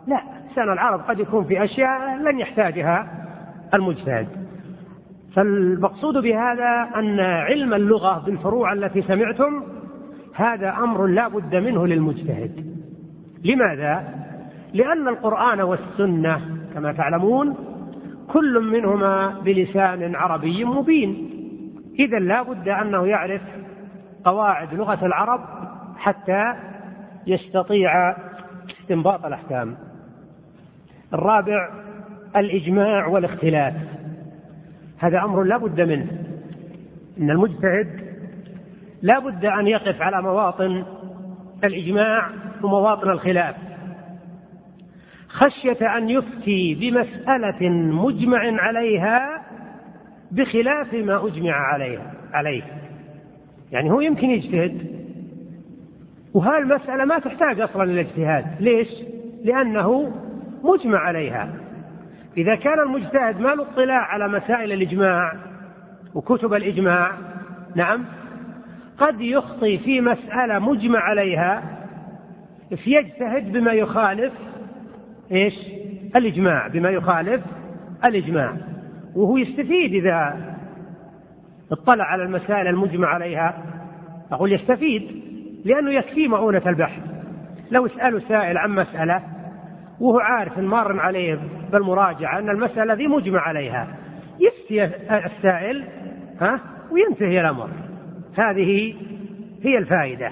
A: لا لسان العرب قد يكون في أشياء لن يحتاجها المجتهد. فالمقصود بهذا أن علم اللغة بالفروع التي سمعتم هذا أمر لا بد منه للمجتهد. لماذا؟ لأن القرآن والسنة كما تعلمون كل منهما بلسان عربي مبين. إذا لا بد أنه يعرف قواعد لغة العرب حتى يستطيع استنباط الأحكام. الرابع الإجماع والاختلاف. هذا أمر لا بد منه. إن المجتهد لا بد أن يقف على مواطن الإجماع ومواطن الخلاف. خشية أن يفتي بمسألة مجمع عليها بخلاف ما أجمع عليها عليه. يعني هو يمكن يجتهد. وهذه المسألة ما تحتاج أصلا للاجتهاد ليش؟ لأنه مجمع عليها. إذا كان المجتهد ما له اطلاع على مسائل الإجماع وكتب الإجماع نعم قد يخطي في مسألة مجمع عليها فيجتهد بما يخالف إيش؟ الإجماع بما يخالف الإجماع. وهو يستفيد إذا اطلع على المسائل المجمع عليها. أقول يستفيد لأنه يكفيه مؤونة البحث. لو اسأله سائل عن مسألة وهو عارف مار عليه بالمراجعة أن المسألة ذي مجمع عليها يفتي السائل ها وينتهي الأمر. هذه هي الفائدة.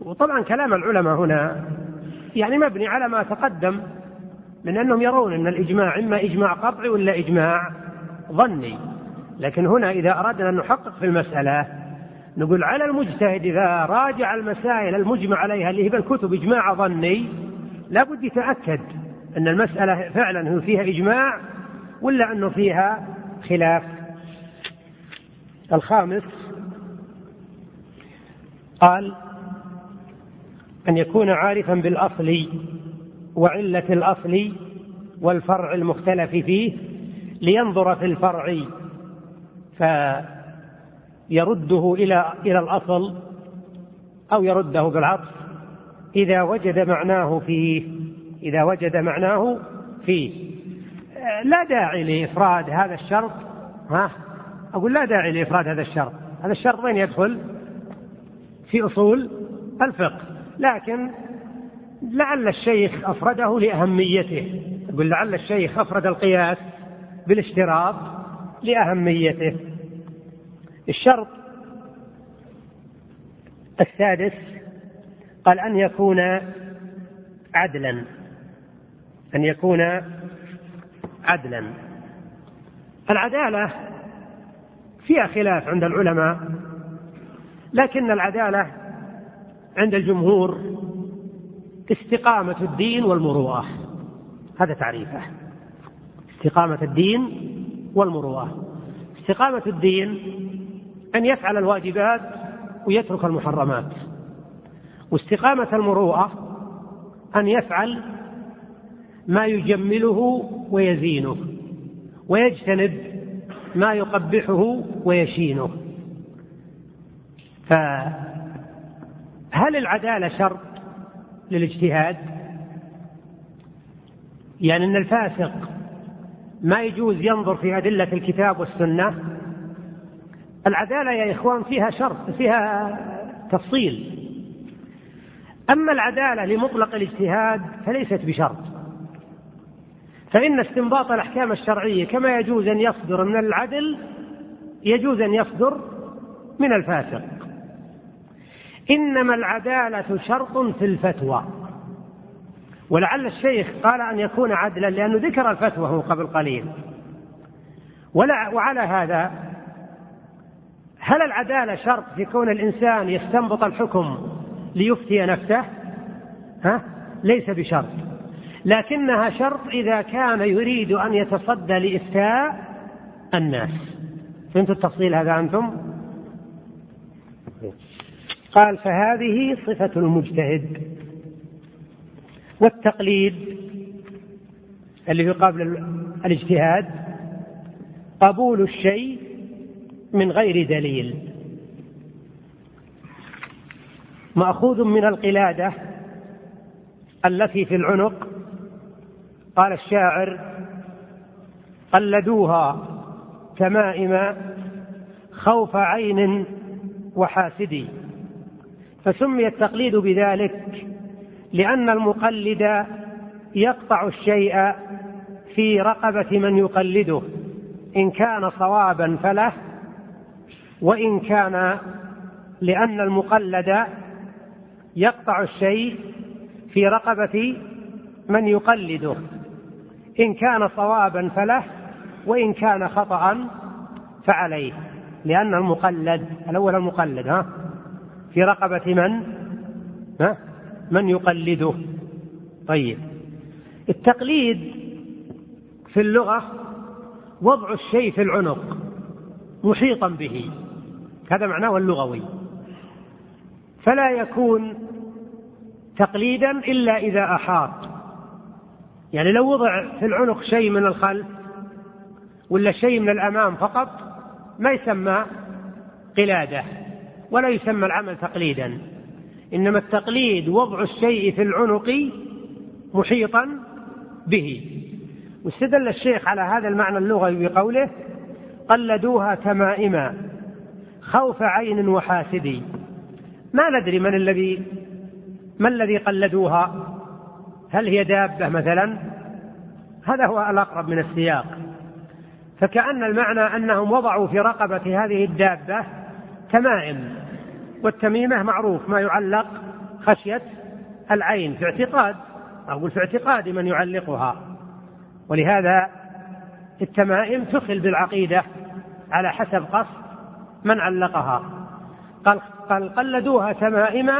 A: وطبعا كلام العلماء هنا يعني مبني على ما تقدم من أنهم يرون أن الإجماع إما إجماع قطعي ولا إجماع ظني. لكن هنا إذا أردنا أن نحقق في المسألة نقول على المجتهد إذا راجع المسائل المجمع عليها اللي هي بالكتب إجماع ظني لابد يتأكد أن المسألة فعلا فيها إجماع ولا أنه فيها خلاف. الخامس قال أن يكون عارفا بالأصل وعلة الأصل والفرع المختلف فيه لينظر في الفرع فيرده إلى إلى الأصل أو يرده بالعطف إذا وجد معناه فيه إذا وجد معناه فيه. لا داعي لإفراد هذا الشرط. ها؟ أقول لا داعي لإفراد هذا الشرط. هذا الشرط وين يدخل؟ في أصول الفقه. لكن لعل الشيخ أفرده لأهميته. يقول لعل الشيخ أفرد القياس بالاشتراط لأهميته. الشرط السادس قال أن يكون عدلا. أن يكون عدلا. العدالة فيها خلاف عند العلماء لكن العدالة عند الجمهور استقامة الدين والمروءة. هذا تعريفه. استقامة الدين والمروءة. استقامة الدين أن يفعل الواجبات ويترك المحرمات. واستقامة المروءة أن يفعل ما يجمله ويزينه ويجتنب ما يقبحه ويشينه. فهل العدالة شرط؟ للاجتهاد. يعني أن الفاسق ما يجوز ينظر في أدلة الكتاب والسنة. العدالة يا إخوان فيها شرط فيها تفصيل. أما العدالة لمطلق الاجتهاد فليست بشرط. فإن استنباط الأحكام الشرعية كما يجوز أن يصدر من العدل يجوز أن يصدر من الفاسق. إنما العدالة شرط في الفتوى. ولعل الشيخ قال أن يكون عدلا لأنه ذكر الفتوى هو قبل قليل. وعلى هذا هل العدالة شرط في كون الإنسان يستنبط الحكم ليفتي نفسه؟ ها؟ ليس بشرط. لكنها شرط إذا كان يريد أن يتصدى لإفتاء الناس. فهمتوا التفصيل هذا أنتم؟ قال فهذه صفة المجتهد والتقليد اللي هو قبل الاجتهاد قبول الشيء من غير دليل. مأخوذ من القلادة التي في العنق قال الشاعر قلدوها تمائم خوف عين وحاسد فسمي التقليد بذلك لأن المقلد يقطع الشيء في رقبة من يقلده. إن كان صوابا فله وإن كان لأن المقلد يقطع الشيء في رقبة من يقلده. إن كان صوابا فله وإن كان خطأ فعليه. لأن المقلد الأول المقلد ها؟ في رقبة من؟ ها؟ من يقلده. طيب. التقليد في اللغة وضع الشيء في العنق محيطا به. هذا معناه اللغوي. فلا يكون تقليدا إلا إذا أحاط. يعني لو وضع في العنق شيء من الخلف ولا شيء من الأمام فقط ما يسمى قلادة. ولا يسمى العمل تقليدا. إنما التقليد وضع الشيء في العنق محيطا به. واستدل الشيخ على هذا المعنى اللغوي بقوله قلدوها تمائما خوف عين وحاسد. ما ندري من الذي ما الذي قلدوها؟ هل هي دابة مثلا؟ هذا هو الأقرب من السياق. فكأن المعنى أنهم وضعوا في رقبة هذه الدابة تمائم والتميمة معروف ما يعلق خشية العين في اعتقاد. أقول في اعتقاد من يعلقها. ولهذا التمائم تخل بالعقيدة على حسب قصد من علقها. قال, قال قلدوها تمائم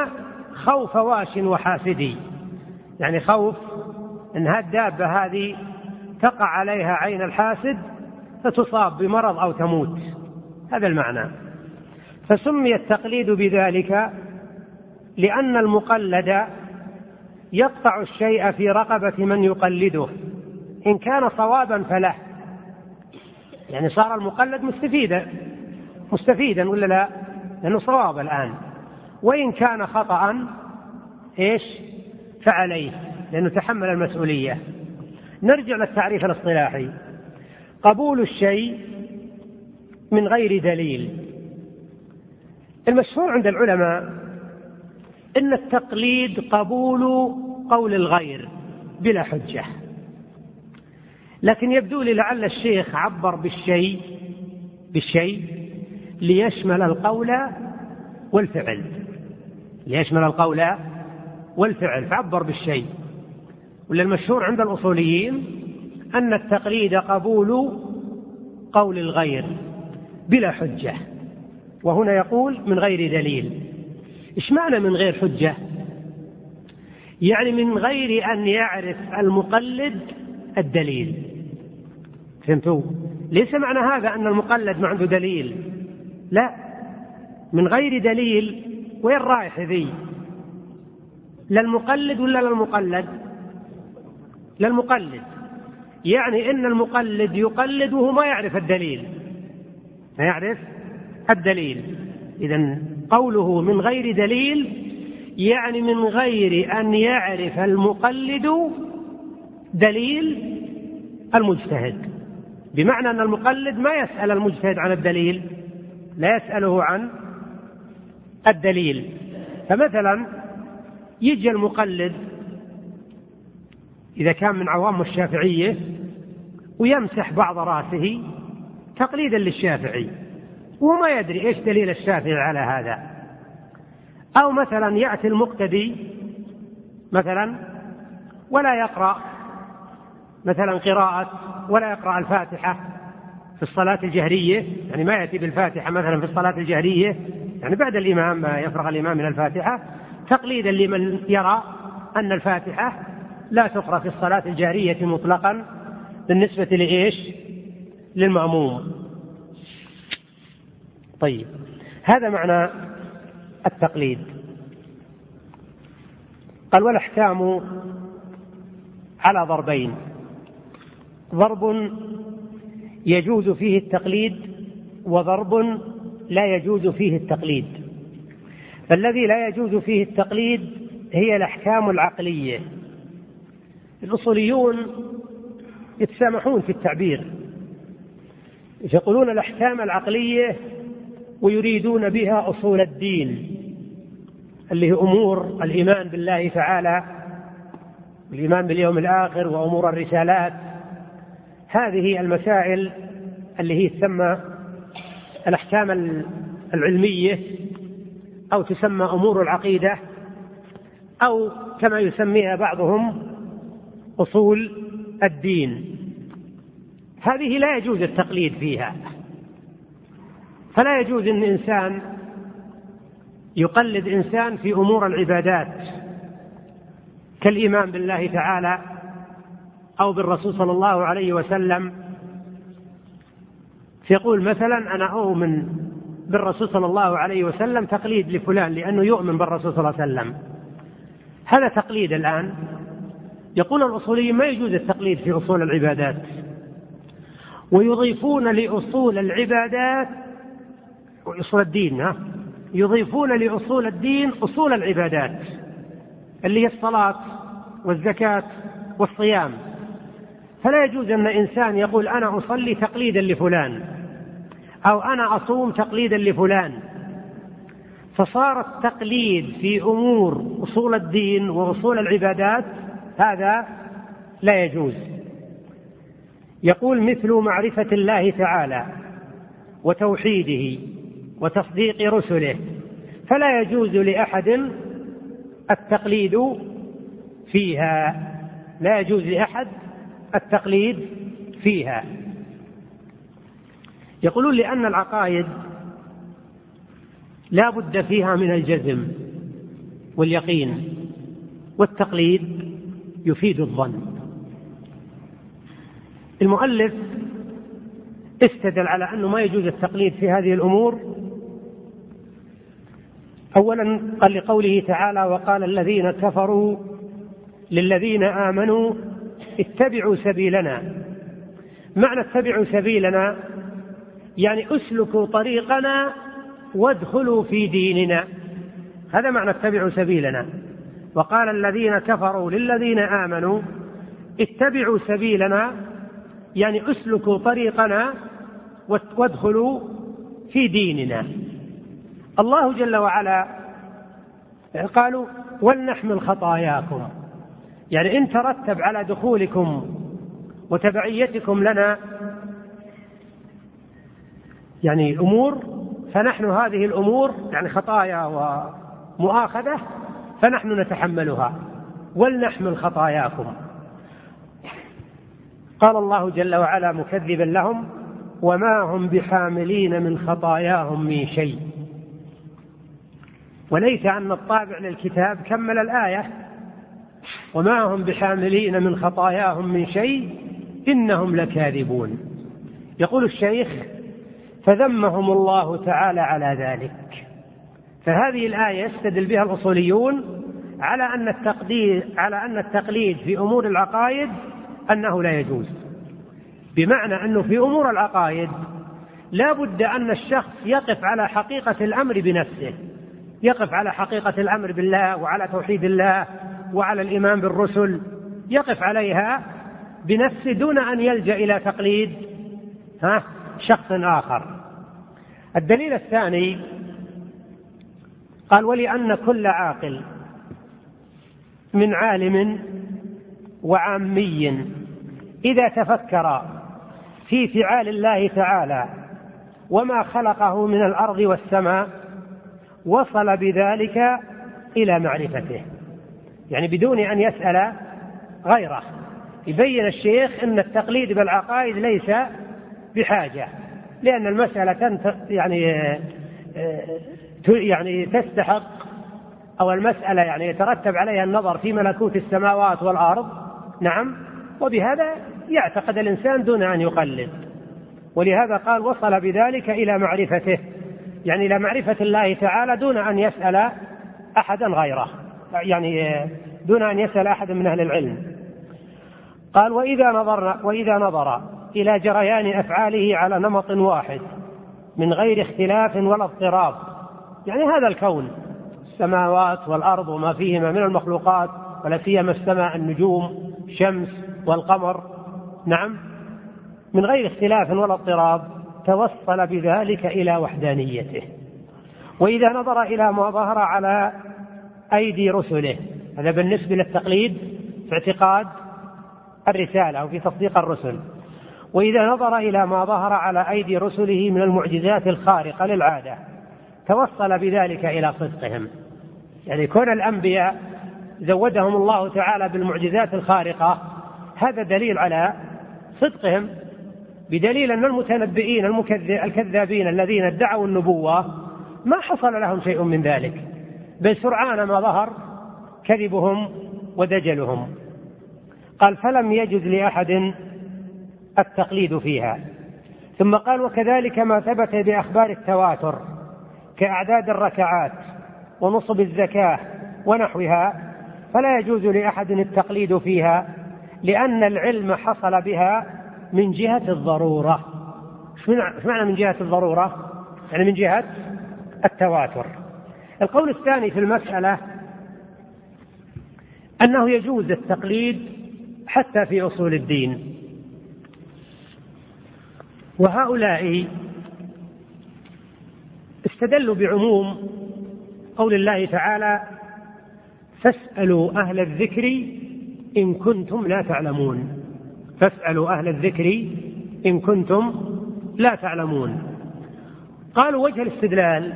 A: خوف واش وحاسدي يعني خوف ان الدابة هذه تقع عليها عين الحاسد فتصاب بمرض أو تموت. هذا المعنى. فسمي التقليد بذلك لأن المقلد يقطع الشيء في رقبة من يقلده. إن كان صوابا فله. يعني صار المقلد مستفيدا. مستفيدا ولا لا؟ لأنه صواب الآن. وإن كان خطأ إيش؟ فعليه. لأنه تحمل المسؤولية. نرجع للتعريف الاصطلاحي. قبول الشيء من غير دليل. المشهور عند العلماء إن التقليد قبول قول الغير بلا حجة. لكن يبدو لي لعل الشيخ عبر بالشيء بالشيء ليشمل القول والفعل. ليشمل القول والفعل فعبر بالشيء. ولا المشهور عند الأصوليين أن التقليد قبول قول الغير بلا حجة. وهنا يقول من غير دليل. إيش معنى من غير حجة؟ يعني من غير أن يعرف المقلد الدليل. فهمتوا؟ ليس معنى هذا أن المقلد ما عنده دليل. لا. من غير دليل وين رايح ذي؟ للمقلد ولا للمقلد؟ للمقلد. يعني إن المقلد يقلد وهو ما يعرف الدليل. ما يعرف؟ الدليل اذا قوله من غير دليل يعني من غير أن يعرف المقلد دليل المجتهد. بمعنى أن المقلد ما يسأل المجتهد عن الدليل لا يسأله عن الدليل. فمثلا يجي المقلد إذا كان من عوام الشافعية ويمسح بعض رأسه تقليدا للشافعي. وهو ما يدري إيش دليل الشافعي على هذا أو مثلا يأتي المقتدي مثلا ولا يقرأ مثلا قراءة ولا يقرأ الفاتحة في الصلاة الجهرية يعني ما يأتي بالفاتحة مثلا في الصلاة الجهرية يعني بعد الإمام ما يفرغ الإمام من الفاتحة تقليدا لمن يرى أن الفاتحة لا تقرأ في الصلاة الجارية مطلقا بالنسبة لإيش؟ للمأموم. طيب. هذا معنى التقليد. قال والأحكام على ضربين. ضرب يجوز فيه التقليد وضرب لا يجوز فيه التقليد. فالذي لا يجوز فيه التقليد هي الأحكام العقلية. الأصوليون يتسامحون في التعبير. يقولون الأحكام العقلية ويريدون بها أصول الدين اللي هي أمور الإيمان بالله تعالى الإيمان باليوم الآخر وأمور الرسالات. هذه المسائل اللي هي تسمى الأحكام العلمية أو تسمى أمور العقيدة أو كما يسميها بعضهم أصول الدين. هذه لا يجوز التقليد فيها. فلا يجوز أن إنسان يقلد إنسان في أمور العبادات كالإيمان بالله تعالى أو بالرسول صلى الله عليه وسلم. فيقول مثلا أنا أؤمن بالرسول صلى الله عليه وسلم تقليد لفلان لأنه يؤمن بالرسول صلى الله عليه وسلم. هذا تقليد الآن. يقول الأصوليين ما يجوز التقليد في أصول العبادات. ويضيفون لأصول العبادات وأصول الدين ها؟ يضيفون لأصول الدين أصول العبادات اللي هي الصلاة والزكاة والصيام. فلا يجوز أن إنسان يقول أنا أصلي تقليدا لفلان أو أنا أصوم تقليدا لفلان. فصار التقليد في أمور أصول الدين وأصول العبادات هذا لا يجوز. يقول مثل معرفة الله تعالى وتوحيده. وتصديق رسله. فلا يجوز لأحد التقليد فيها. لا يجوز لأحد التقليد فيها. يقولون لأن العقائد لا بد فيها من الجزم واليقين والتقليد يفيد الظن. المؤلف استدل على أنه ما يجوز التقليد في هذه الأمور أولا قال لقوله تعالى وقال الذين كفروا للذين آمنوا اتبعوا سبيلنا. معنى اتبعوا سبيلنا يعني اسلكوا طريقنا وادخلوا في ديننا. هذا معنى اتبعوا سبيلنا. وقال الذين كفروا للذين آمنوا اتبعوا سبيلنا يعني اسلكوا طريقنا وادخلوا في ديننا. الله جل وعلا قالوا ولنحمل خطاياكم. يعني إن ترتب على دخولكم وتبعيتكم لنا يعني امور فنحن هذه الأمور يعني خطايا مؤاخذة فنحن نتحملها. ولنحمل خطاياكم. قال الله جل وعلا مكذبا لهم وما هم بحاملين من خطاياهم من شيء. وليس أن الطابع للكتاب كمل الآية. وما هم بحاملين من خطاياهم من شيء إنهم لكاذبون. يقول الشيخ فذمهم الله تعالى على ذلك. فهذه الآية يستدل بها الأصوليون على أن التقدير على أن التقليد في أمور العقائد أنه لا يجوز. بمعنى أنه في أمور العقائد لا بد أن الشخص يقف على حقيقة الأمر بنفسه. يقف على حقيقة الأمر بالله وعلى توحيد الله وعلى الإيمان بالرسل يقف عليها بنفسه دون أن يلجأ إلى تقليد ها؟ شخص آخر. الدليل الثاني قال ولأن كل عاقل من عالم وعامي إذا تفكر في فعال الله تعالى وما خلقه من الأرض والسماء وصل بذلك إلى معرفته. يعني بدون أن يسأل غيره. يبين الشيخ أن التقليد بالعقائد ليس بحاجة لأن المسألة يعني يعني تستحق أو المسألة يعني يترتب عليها النظر في ملكوت السماوات والأرض. نعم وبهذا يعتقد الإنسان دون أن يقلد. ولهذا قال وصل بذلك إلى معرفته. يعني إلى معرفة الله تعالى دون أن يسأل أحدا غيره. يعني دون أن يسأل أحدا من أهل العلم. قال وإذا نظر وإذا نظر إلى جريان أفعاله على نمط واحد من غير اختلاف ولا اضطراب. يعني هذا الكون السماوات والأرض وما فيهما من المخلوقات ولا سيما السماء النجوم الشمس والقمر. نعم من غير اختلاف ولا اضطراب. توصل بذلك إلى وحدانيته. وإذا نظر إلى ما ظهر على أيدي رسله هذا بالنسبة للتقليد في اعتقاد الرسالة أو في تصديق الرسل. وإذا نظر إلى ما ظهر على أيدي رسله من المعجزات الخارقة للعادة توصل بذلك إلى صدقهم. يعني كون الأنبياء زودهم الله تعالى بالمعجزات الخارقة هذا دليل على صدقهم بدليل أن المتنبئين الكذابين الذين ادعوا النبوة ما حصل لهم شيء من ذلك. بل سرعان ما ظهر كذبهم ودجلهم. قال فلم يجد لأحد التقليد فيها. ثم قال وكذلك ما ثبت بأخبار التواتر كأعداد الركعات ونصب الزكاة ونحوها فلا يجوز لأحد التقليد فيها لأن العلم حصل بها من جهة الضرورة. إيش معنى من جهة الضرورة؟ يعني من جهة التواتر. القول الثاني في المسألة أنه يجوز التقليد حتى في أصول الدين. وهؤلاء استدلوا بعموم قول الله تعالى فاسألوا أهل الذكر إن كنتم لا تعلمون فاسألوا أهل الذكر إن كنتم لا تعلمون. قالوا وجه الاستدلال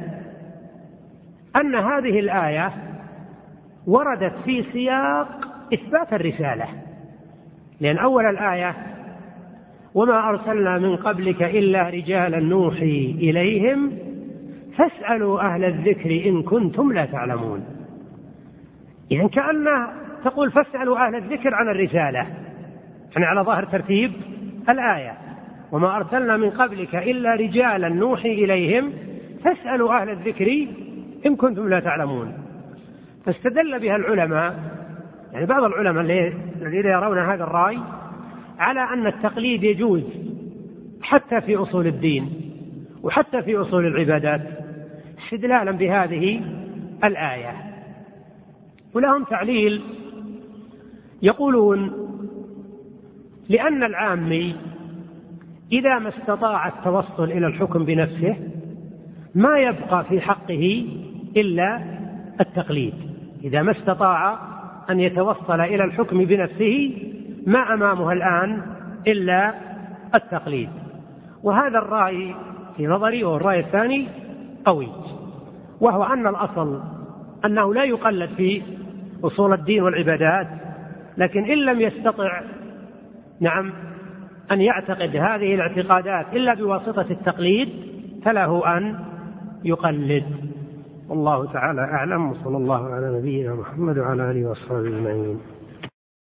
A: أن هذه الآية وردت في سياق إثبات الرسالة لأن أول الآية وما أرسلنا من قبلك إلا رجالا نوحي إليهم فاسألوا أهل الذكر إن كنتم لا تعلمون. يعني كأنه تقول فاسألوا أهل الذكر عن الرسالة يعني على ظاهر ترتيب الآية. وما أرسلنا من قبلك إلا رجالا نوحي إليهم فاسألوا أهل الذكر إن كنتم لا تعلمون. فاستدل بها العلماء يعني بعض العلماء الذين يرون هذا الرأي على أن التقليد يجوز حتى في أصول الدين وحتى في أصول العبادات استدلالا بهذه الآية. ولهم تعليل يقولون لأن العامي إذا ما استطاع التوصل إلى الحكم بنفسه ما يبقى في حقه إلا التقليد. إذا ما استطاع أن يتوصل إلى الحكم بنفسه ما أمامه الآن إلا التقليد. وهذا الرأي في نظري وهو الرأي الثاني قوي وهو أن الأصل أنه لا يقلد في أصول الدين والعبادات لكن إن لم يستطع نعم أن يعتقد هذه الاعتقادات إلا بواسطة التقليد فله أن يقلد. والله تعالى أعلم وصلى الله على نبينا محمد وعلى آله وأصحابه أجمعين.